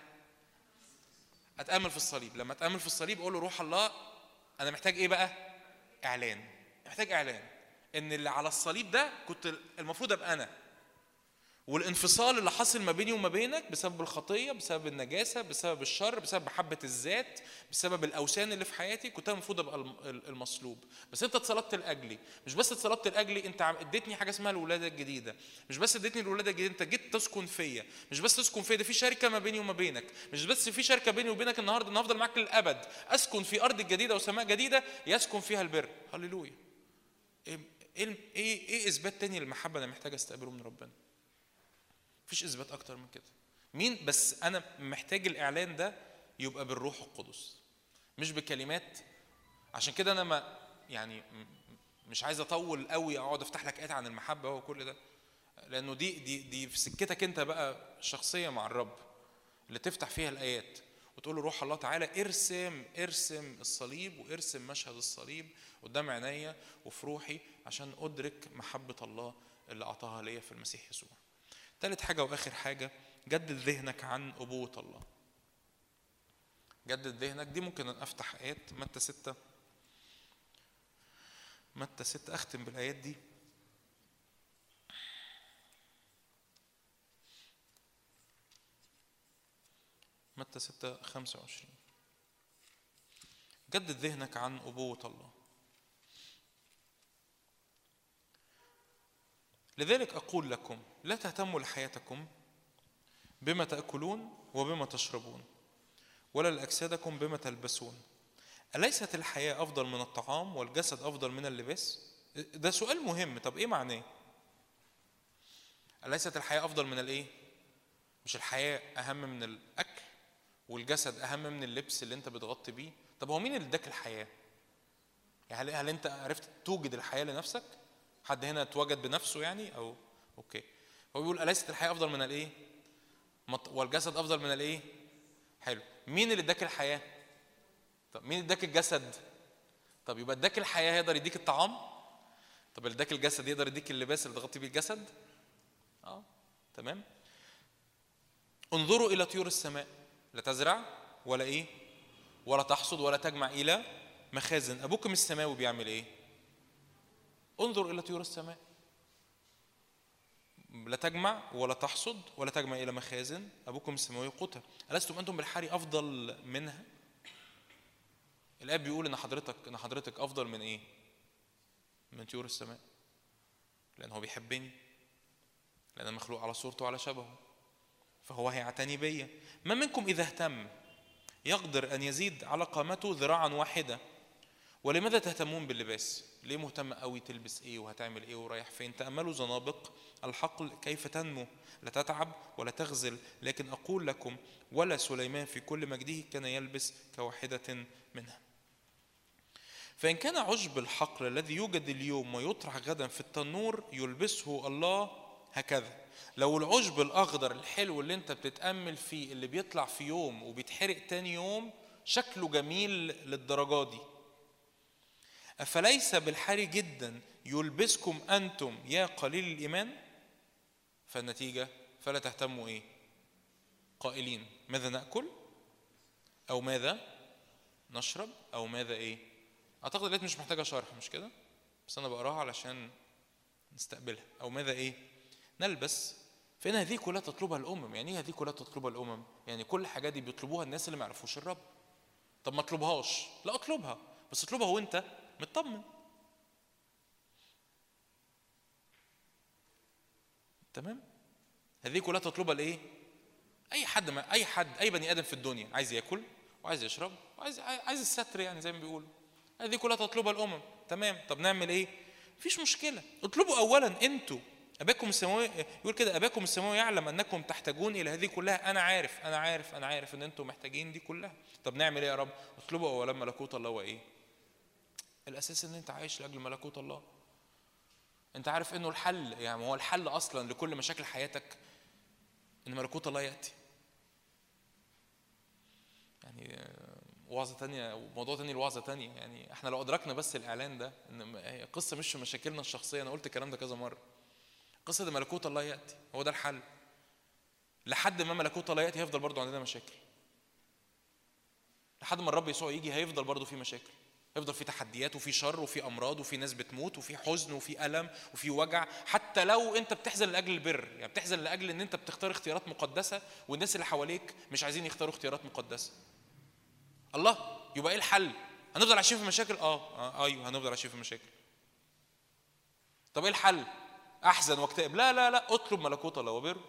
أتأمل في الصليب. لما أتأمل في الصليب أقول له روح الله أنا محتاج إيه بقى؟ إعلان. محتاج إعلان. إن اللي على الصليب ده كنت المفروض أبقى أنا. والانفصال اللي حصل ما بيني وما بينك بسبب الخطية بسبب النجاسة بسبب الشر بسبب محبه الذات بسبب الأوثان اللي في حياتي كنت أنا المفروض أبقى الم- المصلوب. بس أنت اتصلبت لأجلي. مش بس اتصلبت لأجلي أنت اديتني حاجة اسمها الولادة الجديدة. مش بس اديتني الولادة الجديدة أنت جيت تسكن فيا. مش بس تسكن فيا ده في شركة ما بيني وما بينك. مش بس في شركة بيني وبينك النهارده أنا هفضل معاك للأبد. أسكن في أرض جديدة وسماء جديدة يسكن فيها البر. هللويا. إيه إيه إيه, إيه إثبات تاني للمحبة أنا محتاج أستقبله من ربنا؟ مفيش إثبات أكتر من كده. مين؟ بس أنا محتاج الإعلان ده يبقى بالروح القدس مش بكلمات. عشان كده أنا ما يعني مش عايز أطول قوي أقعد أفتح لك ايات عن المحبة وكل ده. لأنه دي دي دي في سكتك أنت بقى شخصية مع الرب اللي تفتح فيها الآيات وتقول له روح الله تعالى ارسم ارسم الصليب وارسم مشهد الصليب قدام عينيا وفي روحي عشان أدرك محبة الله اللي أعطاها ليا في المسيح يسوع. ثالث حاجة وآخر حاجة جدد ذهنك عن ابوه الله. جدد ذهنك دي ممكن أن أفتح آيات متى ستة؟ متى ستة؟ أختم بالآيات دي. متى 6 25 جدد ذهنك عن أبوة الله. لذلك أقول لكم لا تهتموا لحياتكم بما تأكلون وبما تشربون ولا لأجسادكم بما تلبسون أليست الحياة أفضل من الطعام والجسد أفضل من اللباس؟ ده سؤال مهم طب إيه معناه؟ أليست الحياة أفضل من الإيه؟ مش الحياة أهم من الأكل والجسد أهم من اللبس اللي أنت بتغطي بيه طب هو مين اللي اداك الحياة؟ يعني هل, هل أنت عرفت توجد الحياة لنفسك؟ حد هنا اتوجد بنفسه يعني أو أوكي هو بيقول أليست الحياة أفضل من الإيه؟ مط- والجسد أفضل من الإيه؟ حلو مين اللي اداك الحياة؟ طب مين اداك الجسد؟ طب يبقى اداك الحياة يقدر يديك الطعام؟ طب اللي اداك الجسد يقدر يديك اللباس اللي تغطي بيه الجسد؟ آه تمام؟ انظروا إلى طيور السماء لا تزرع ولا إيه ولا تحصد ولا تجمع إلى مخازن أبوكم السماوي بيعمل إيه انظر إلى طيور السماء. لا تجمع ولا تحصد ولا تجمع إلى مخازن. أبوكم السماوي قوتها ألستم أنتم بالحري أفضل منها؟ الآب بيقول إن حضرتك إن حضرتك أفضل من إيه؟ من طيور السماء. لأن هو بيحبني. لأن أنا مخلوق على صورته وعلى شبهه. فهو هيعتني بيا. ما منكم إذا اهتم؟ يقدر أن يزيد على قامته ذراعا واحدة. ولماذا تهتمون باللباس؟ ليه مهتم قوي تلبس إيه وهتعمل إيه ورايح فين؟ تأملوا زنابق الحقل كيف تنمو. لا تتعب ولا تغزل لكن أقول لكم ولا سليمان في كل مجده كان يلبس كواحدة منها. فإن كان عشب الحقل الذي يوجد اليوم ويطرح غدا في التنور يلبسه الله هكذا. لو العشب الأخضر الحلو اللي أنت بتتأمل فيه اللي بيطلع في يوم وبيتحرق تاني يوم شكله جميل للدرجة دي. أفليس بالحري جدا يلبسكم أنتم يا قليل الإيمان؟ فالنتيجة فلا تهتموا إيه؟ قائلين ماذا نأكل؟ أو ماذا نشرب؟ أو ماذا إيه؟ أعتقد الآيات مش محتاجة شرح مش كده؟ بس أنا بقراها علشان نستقبلها. أو ماذا إيه؟ نلبس. فإن هذه كلها تطلبها الأمم. يعني إيه هذه كلها تطلبها الأمم؟ يعني كل الحاجات دي بيطلبوها الناس اللي ما يعرفوش الرب. طب ما اطلبهاش. لا اطلبها. بس اطلبها وأنت مطمن. تمام؟ هذه كلها تطلبها لايه أي حد ما أي حد أي بني آدم في الدنيا عايز يأكل وعايز يشرب وعايز عايز الستر يعني زي ما بيقولوا. هذه كلها تطلبها الأمم. تمام؟ طب نعمل إيه؟ مفيش مشكلة. اطلبوا اولا أنتوا. أباكم السماوي يقول كده أباكم السماوي يعلم أنكم تحتاجون إلى هذه كلها. أنا عارف أنا عارف أنا عارف إن أنتم محتاجين دي كلها. طب نعمل إيه يا رب؟ اطلبوا اولا ملكوت الله وإيه؟ الأساس إن أنت عايش لأجل ملكوت الله. أنت عارف إنه الحل يعني هو الحل أصلا لكل مشاكل حياتك إن ملكوت الله يأتي. يعني وعظة تانية وموضوع تاني لوعظة تانية. يعني إحنا لو أدركنا بس الإعلان ده إن قصة مش مشاكلنا الشخصية أنا قلت الكلام ده كذا مرة. قصة إن ملكوت الله يأتي هو ده الحل. لحد ما ملكوت الله يأتي هيفضل برضو عندنا مشاكل. لحد ما الرب يسوع يجي هيفضل برضو في مشاكل. هيفضل في تحديات وفي شر وفي أمراض وفي ناس بتموت وفي حزن وفي ألم وفي وجع حتى لو أنت بتحزن لأجل البر يعني بتحزن لأجل إن أنت بتختار اختيارات مقدسة والناس اللي حواليك مش عايزين يختاروا اختيارات مقدسة. الله يبقى إيه الحل؟ هنفضل عايشين في مشاكل؟ آه, آه أيوه هنفضل عايشين في مشاكل. طب إيه الحل؟ أحزن واكتئب. لا لا لا اطلب ملكوت الله وبره.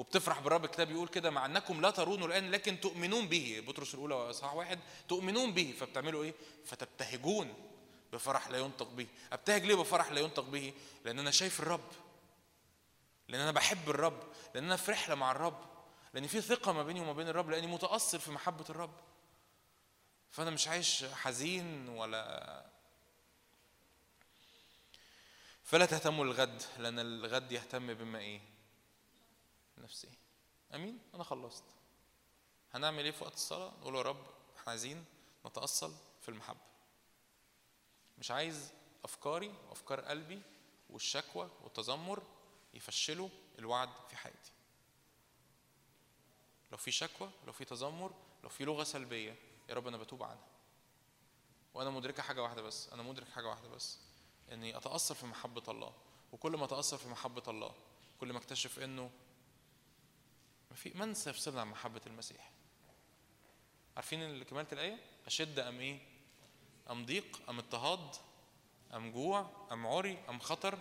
وبتفرح بالرب الكتاب يقول كده مع أنكم لا ترونه الآن لكن تؤمنون به. بطرس الأولى اصحاح واحد تؤمنون به. فبتعملوا إيه؟ فتبتهجون بفرح لا ينطق به. أبتهج ليه بفرح لا ينطق به؟ لأن أنا شايف الرب. لأن أنا بحب الرب. لأن أنا في رحلة مع الرب. لأن في ثقة ما بيني وما بين الرب لأني متأثر في محبة الرب. فأنا مش عايش حزين ولا فلا تهتموا للغد لأن الغد يهتم بما إيه؟ نفسي. آمين؟ أنا خلصت. هنعمل إيه في وقت الصلاة؟ نقول يا رب إحنا عايزين نتأصل في المحبة. مش عايز أفكاري وأفكار قلبي والشكوى والتذمر يفشلوا الوعد في حياتي. لو في شكوى لو في تذمر لو في لغة سلبية يا رب أنا بتوب عنها. وأنا مدركه حاجة واحدة بس أنا مدرك حاجة واحدة بس إني اتاثر في محبة الله. وكل ما اتاثر في محبة الله كل ما أكتشف إنه ما في من سيفصلنا عن محبة المسيح؟ عارفين كمالة الآية؟ أشد أم إيه؟ أم ضيق؟ أم اضطهاد؟ أم جوع؟ أم عري أم خطر؟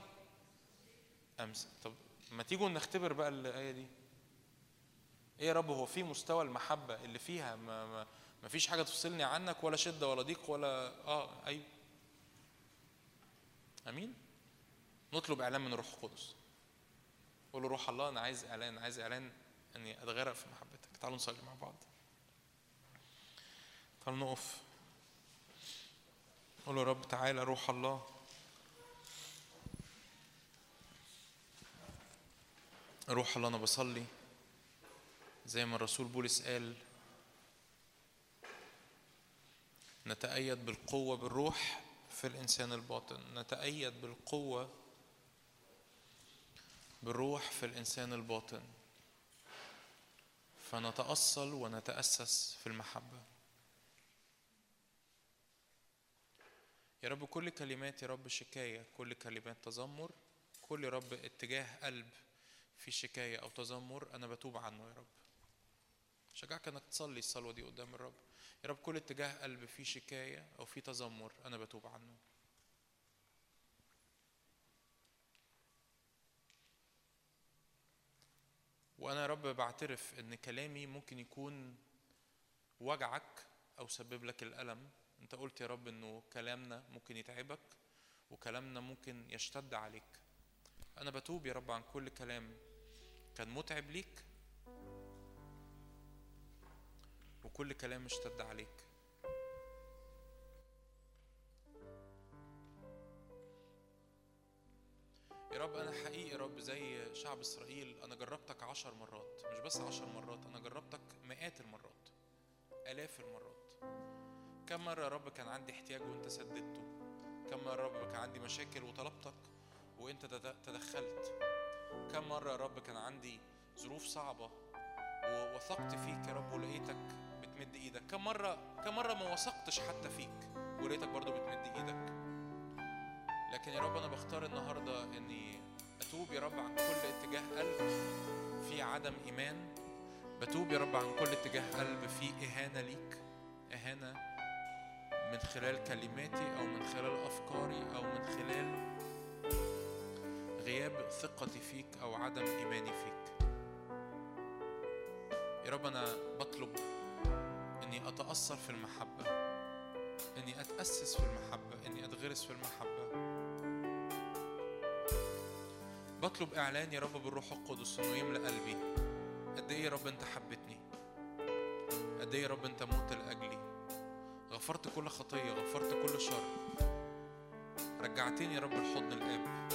أم س... طب ما تيجوا نختبر بقى الآية دي. إيه يا رب هو في مستوى المحبة اللي فيها؟ ما, ما, ما فيش حاجة تفصلني عنك ولا شدة ولا ضيق ولا آه أيوه. آمين؟ نطلب إعلان من الروح القدس. قول روح الله أنا عايز إعلان عايز إعلان. إني أتغرق في محبتك. تعالوا نصلي مع بعض. تعالوا نقف. قول يا رب تعالى روح الله. روح الله أنا بصلي. زي ما الرسول بولس قال نتأيد بالقوة بالروح في الإنسان الباطن. نتأيد بالقوة بالروح في الإنسان الباطن. فنتأصل ونتأسس في المحبة. يا رب كل كلمات يا رب شكاية كل كلمات تذمر كل يا رب اتجاه قلب في شكاية أو تذمر أنا بتوب عنه يا رب. شجعك إنك تصلي الصلوة دي قدام الرب. يا رب كل اتجاه قلب فيه شكاية أو فيه تذمر أنا بتوب عنه. وأنا يا رب بعترف إن كلامي ممكن يكون وجعك أو سبب لك الألم. أنت قلت يا رب إنه كلامنا ممكن يتعبك وكلامنا ممكن يشتد عليك. أنا بتوب يا رب عن كل كلام كان متعب ليك وكل كلام اشتد عليك. يا رب أنا حقيقي رب زي شعب إسرائيل أنا جربتك عشر مرات مش بس عشر مرات أنا جربتك مئات المرات آلاف المرات. كم مرة يا رب كان عندي احتياج وأنت سددته؟ كم مرة يا رب كان عندي مشاكل وطلبتك وأنت تدخلت؟ كم مرة يا رب كان عندي ظروف صعبة ووثقت فيك يا رب ولقيتك بتمد إيدك؟ كم مرة كم مرة ما وثقتش حتى فيك ولقيتك برضو بتمد إيدك؟ لكن يا رب أنا بختار النهاردة إني أتوب يا رب عن كل اتجاه قلب في عدم إيمان. بتوب يا رب عن كل اتجاه قلب في إهانة ليك إهانة من خلال كلماتي أو من خلال أفكاري أو من خلال غياب ثقتي فيك أو عدم إيماني فيك. يا رب أنا بطلب إني أتأثر في المحبة إني أتأسس في المحبة إني أتغرس في المحبة. بطلب إعلان يا رب بالروح القدس إنه يملأ قلبي. قد إيه يا رب أنت حبتني قد إيه يا رب أنت موت لأجلي؟ غفرت كل خطية غفرت كل شر. رجعتني يا رب لحضن الآب.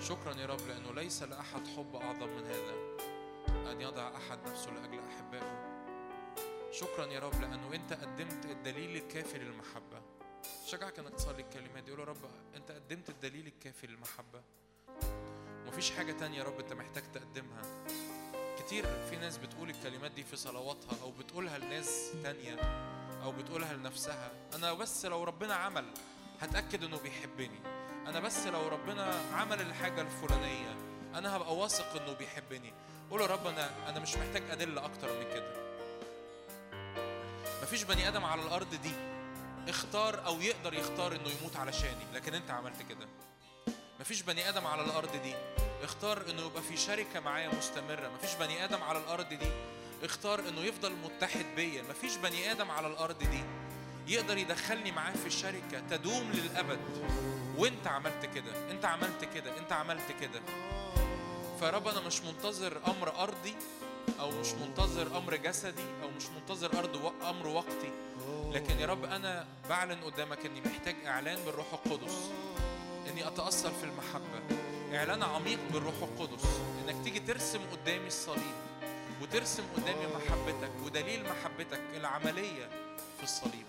شكرا يا رب لأنه ليس لأحد حب أعظم من هذا أن يضع أحد نفسه لأجل أحبائه. شكرا يا رب لأنه أنت قدمت الدليل الكافي للمحبة. شجعك إنك تصلي الكلمات دي. يا رب أنت قدمت الدليل الكافي للمحبة. مفيش حاجة تانية يا رب انت محتاج تقدمها. كتير في ناس بتقول الكلمات دي في صلواتها أو بتقولها لناس تانية أو بتقولها لنفسها. أنا بس لو ربنا عمل هتأكد إنه بيحبني. أنا بس لو ربنا عمل الحاجة الفلانية أنا هبقى واثق إنه بيحبني. قول يا رب أنا أنا مش محتاج ادله أكتر من كده. مفيش بني آدم على الأرض دي اختار أو يقدر يختار إنه يموت علشاني لكن أنت عملت كده. مفيش بني آدم على الأرض دي. اختار إنه يبقى في شركة معايا مستمرة. مفيش بني آدم على الأرض دي. اختار إنه يفضل متحد بيا. مفيش بني آدم على الأرض دي يقدر يدخلني معاه في الشركة تدوم للأبد. وإنت عملت كده. إنت عملت كده. إنت عملت كده. فرب أنا مش منتظر أمر أرضي أو مش منتظر أمر جسدي أو مش منتظر أرض و... أمر وقتي. لكن يا رب أنا بعلن قدامك إني محتاج إعلان بالروح القدس. إني أتأثر في المحبة. إعلان عميق بالروح القدس. إنك تيجي ترسم قدامي الصليب وترسم قدامي محبتك ودليل محبتك العملية في الصليب.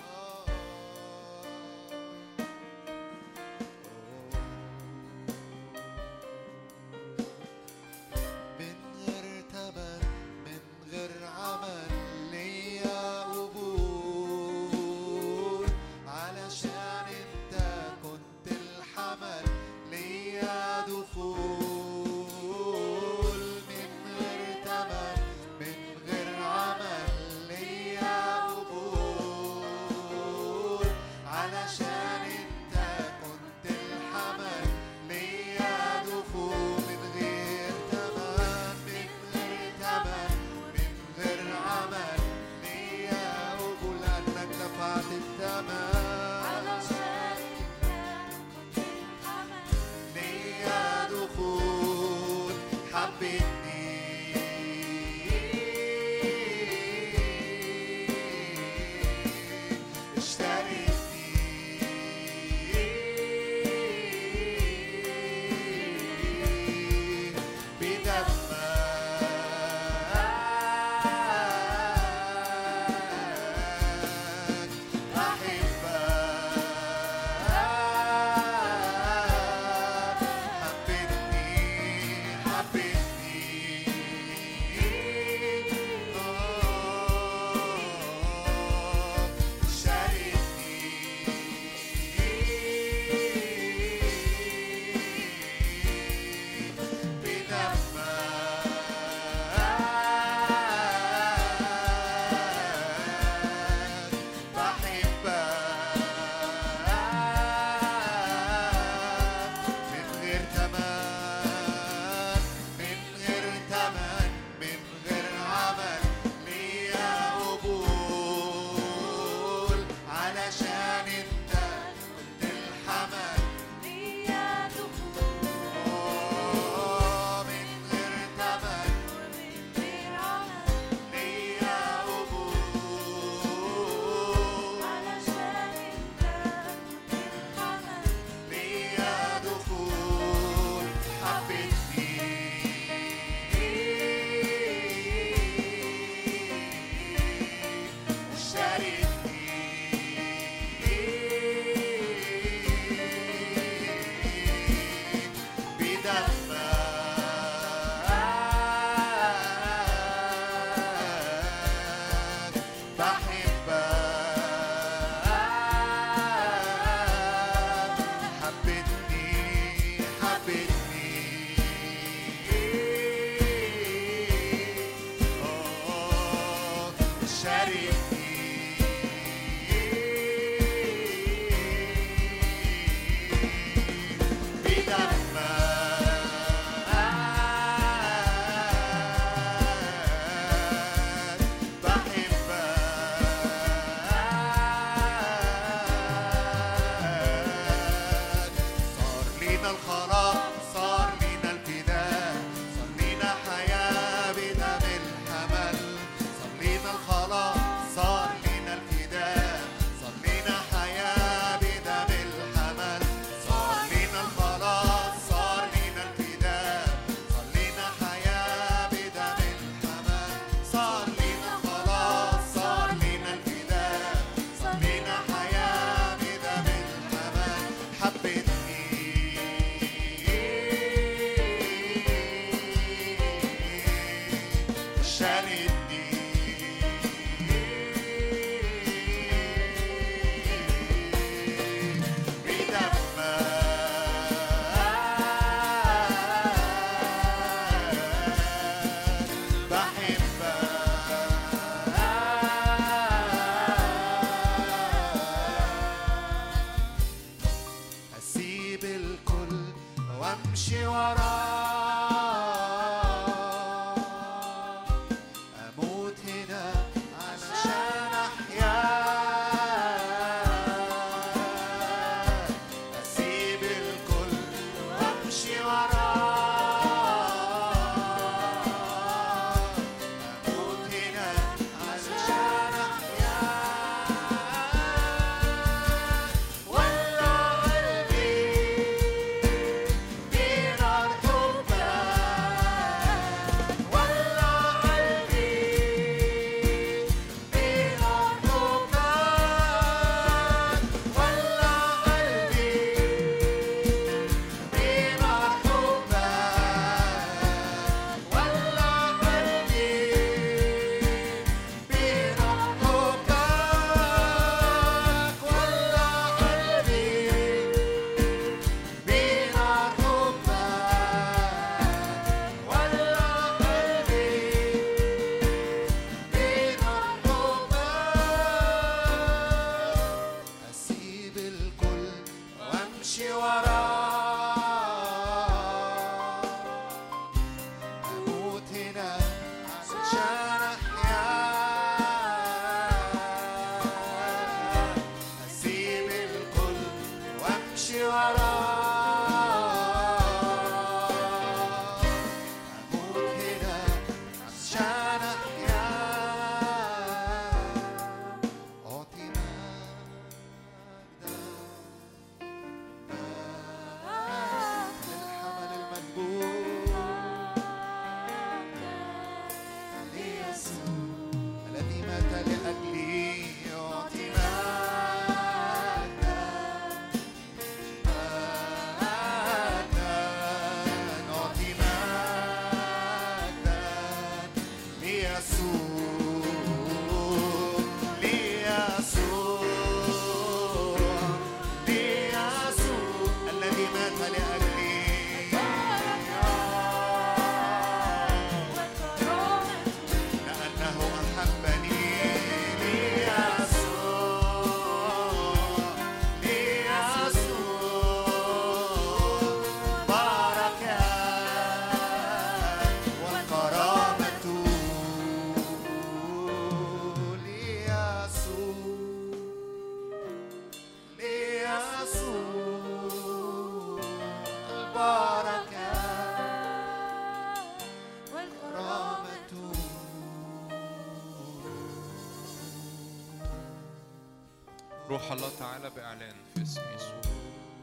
بإعلان في اسم يسوع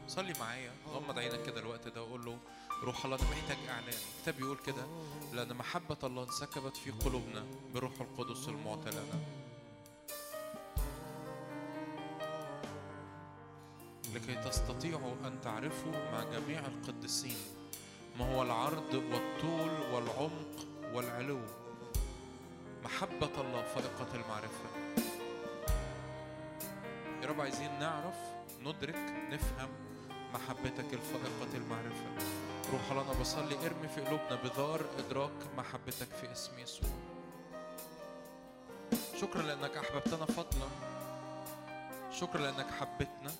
صلي معايا. غمض عينك كده الوقت ده وقول له روح الله أنا محتاج إعلان. الكتاب بيقول كده لأن محبة الله انسكبت في قلوبنا بروح القدس المعطى لنا. لكي تستطيعوا أن تعرفوا مع جميع القديسين ما هو العرض والطول والعمق والعلو. محبة الله فائقة المعرفة. يا رب عايزين نعرف ندرك نفهم محبتك الفائقة المعرفة. روح أنا بصلي ارمي في قلوبنا بذار إدراك محبتك في اسم يسوع. شكرا لأنك أحببتنا فضلا. شكرا لأنك حبتنا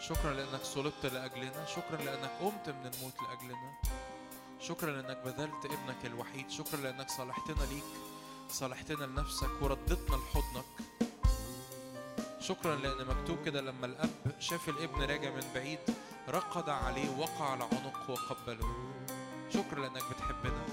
شكرا لأنك صلبت لأجلنا. شكرا لأنك قمت من الموت لأجلنا. شكرا لأنك بذلت ابنك الوحيد. شكرا لأنك صالحتنا ليك صالحتنا لنفسك وردتنا لحضنك. شكرا لأن مكتوب كده لما الأب شاف الابن راجع من بعيد رقد عليه وقع على عنقه وقبله. شكرا لأنك بتحبنا.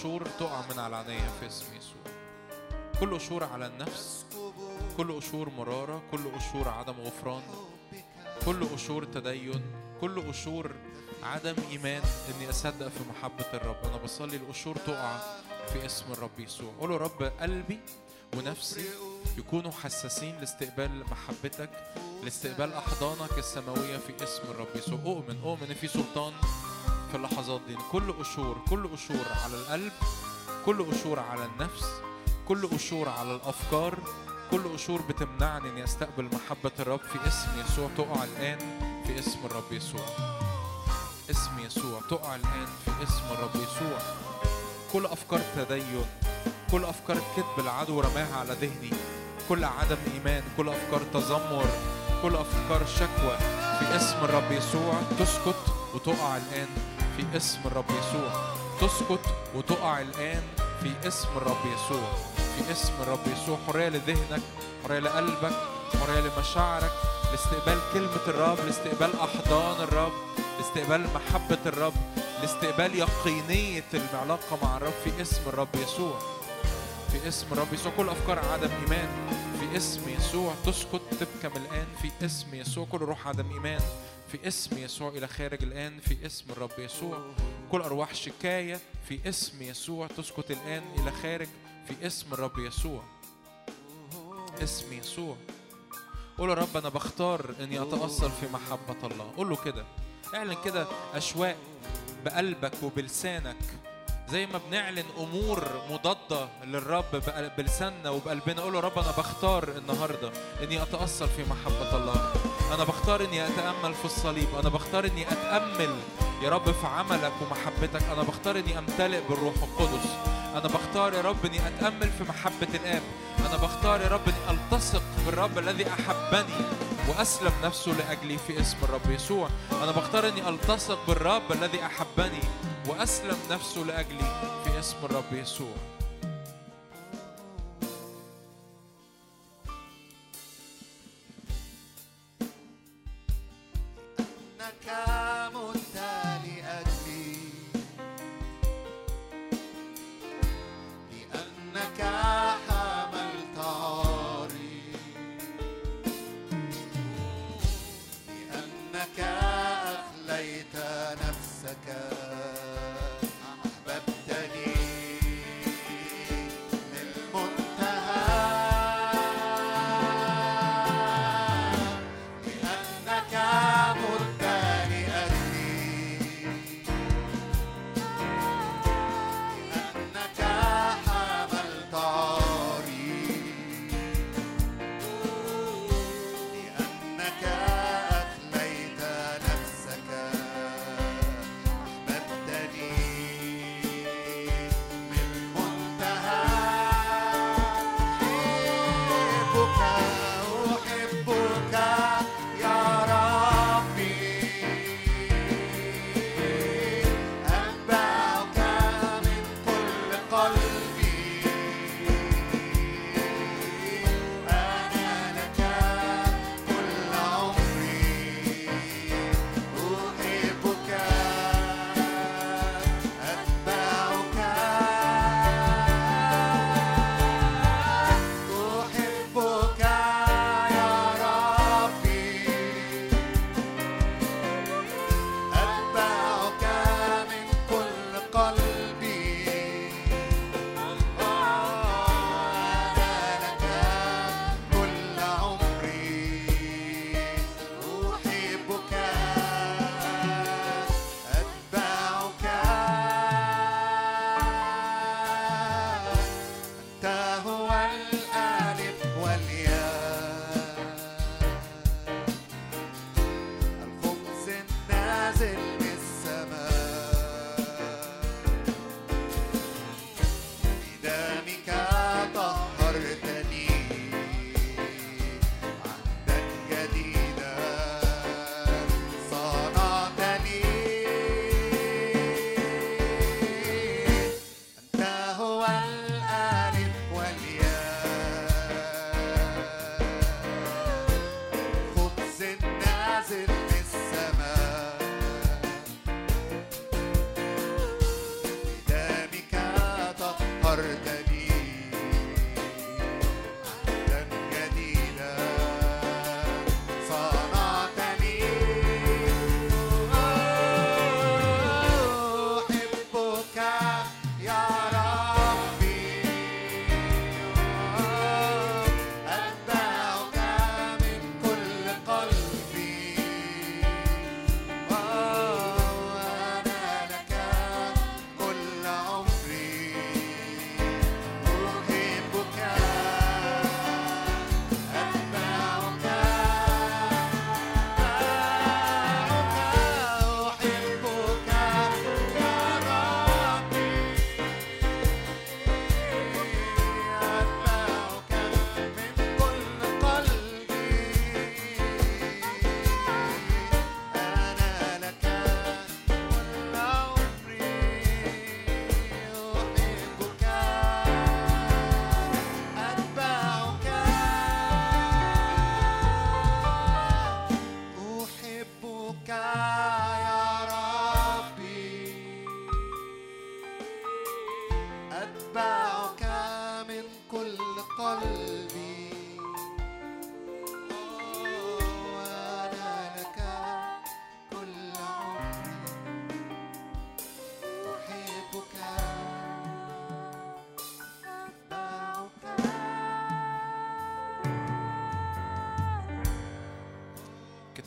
رب القشور تقع من على عينيا في اسم يسوع. كل قشور على النفس كل قشور مرارة كل قشور عدم غفران كل قشور تدين كل قشور عدم إيمان إني أصدق في محبة الرب. أنا بصلي القشور تقع في اسم الرب يسوع. قول يا رب قلبي ونفسي يكونوا حساسين لاستقبال محبتك لاستقبال أحضانك السماوية في اسم الرب يسوع. أؤمن أؤمن إن في سلطان في اللحظات دي. كل قشور كل قشور على القلب كل قشور على النفس كل قشور على الأفكار كل قشور بتمنعني إني أستقبل محبة الرب في اسم يسوع. تقع الآن في اسم الرب يسوع. اسم يسوع. تقع الآن في اسم الرب يسوع. كل أفكار تدين كل أفكار كذب العدو رماها على ذهني. كل عدم إيمان كل أفكار تذمر كل أفكار شكوى في اسم الرب يسوع. تسكت وتقع الآن في اسم الرب يسوع. تسكت وتقع الآن في اسم الرب يسوع. في اسم الرب يسوع. حرية لذهنك حرية لقلبك حرية لمشاعرك لاستقبال كلمة الرب لاستقبال أحضان الرب لاستقبال محبة الرب لاستقبال يقينية العلاقة مع الرب. في اسم الرب يسوع. في اسم الرب يسوع. كل أفكار عدم إيمان. في اسم يسوع. تسكت تبكم الآن. في اسم يسوع. كل روح عدم إيمان. في اسم يسوع إلى خارج الآن في اسم الرب يسوع. كل أرواح شكاية في اسم يسوع تسكت الآن إلى خارج في اسم الرب يسوع. اسم يسوع. قول يا رب أنا بختار إني أتأصل في محبة الله. قول له كده. اعلن كده أشواق بقلبك وبلسانك. زي ما بنعلن أمور مضادة للرب بلساننا وبقلبنا قول له رب أنا بختار النهارده إني أتأثر في محبة الله. أنا بختار إني أتأمل في الصليب. أنا بختار إني أتأمل. يا رب في عملك ومحبتك. أنا بختار إني أمتلئ بالروح القدس. أنا بختار يا رب إني أتأمل في محبة الآب. أنا بختار يا رب إني ألتصق بالرب الذي أحبني. وأسلم نفسه لأجلي في اسم الرب يسوع. أنا بختار أني ألتصق بالرب الذي أحبني وأسلم نفسه لأجلي في اسم الرب يسوع. أنك متهم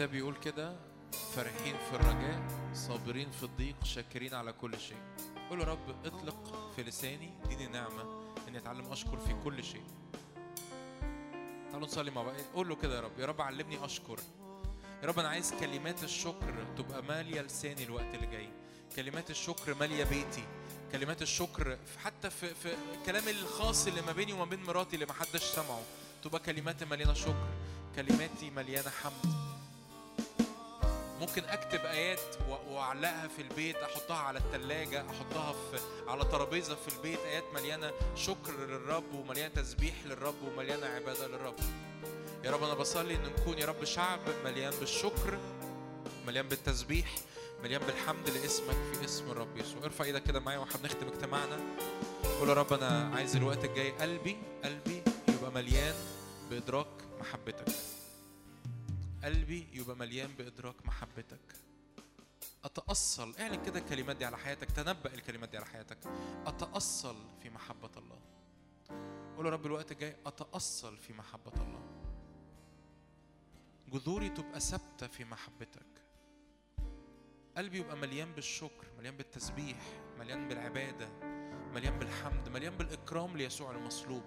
الكتاب بيقول كده فرحين في الرجاء صابرين في الضيق شاكرين على كل شيء. قول يا رب اطلق في لساني اديني نعمة إني أتعلم أشكر في كل شيء. تعالوا نصلي مع بعض. قول له كده يا رب يا رب علمني أشكر. يا رب أنا عايز كلمات الشكر تبقى مالية لساني الوقت اللي جاي. كلمات الشكر مالية بيتي. كلمات الشكر حتى في, في كلام الخاص اللي ما بيني وما بين مراتي اللي ما حدش سمعه تبقى كلماتي مليانة شكر. كلماتي مليانة حمد. ممكن أكتب آيات وأعلقها في البيت أحطها على الثلاجه أحطها في على ترابيزة في البيت آيات مليانة شكر للرب ومليانة تسبيح للرب ومليانة عبادة للرب. يا رب أنا بصلي إن نكون يا رب شعب مليان بالشكر مليان بالتسبيح مليان بالحمد لاسمك في اسم الرب يسوع. ارفع إيدك كده معايا وإحنا بنختم اجتماعنا. قول يا رب أنا عايز الوقت الجاي قلبي قلبي يبقى مليان بإدراك محبتك. قلبي يبقى مليان بإدراك محبتك. أتأصل اعلن كده الكلمات دي على حياتك تنبأ الكلمات دي على حياتك. أتأصل في محبة الله. قول يا رب الوقت الجاي أتأصل في محبة الله. جذوري تبقى ثابتة في محبتك. قلبي يبقى مليان بالشكر مليان بالتسبيح مليان بالعبادة مليان بالحمد مليان بالإكرام ليسوع المصلوب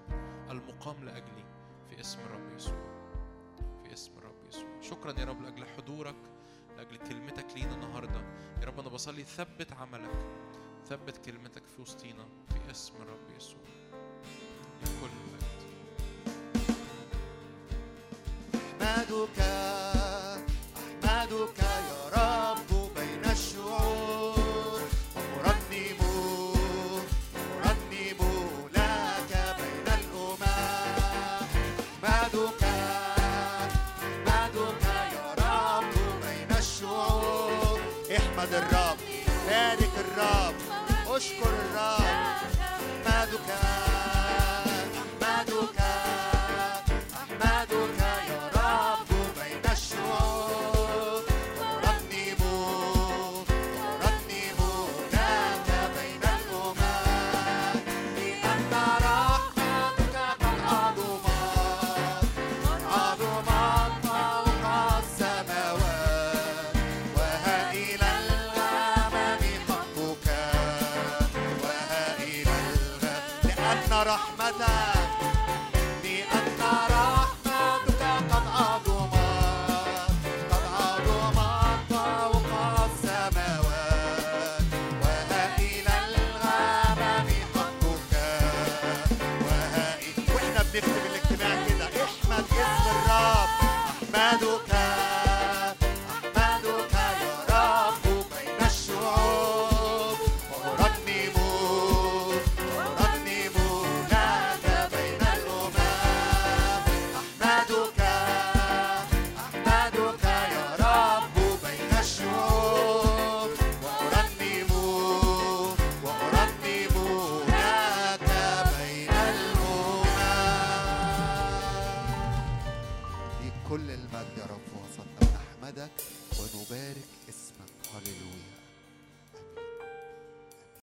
المقام لأجلي في اسم الرب يسوع. يسوع شكرا يا رب لأجل حضورك لأجل كلمتك لينا النهارده. يا رب أنا بصلي ثبت عملك ثبت كلمتك في وسطينا في اسم الرب يسوع. لكل المجد أحمدك أحمدك يا اشكر الرب أحمدك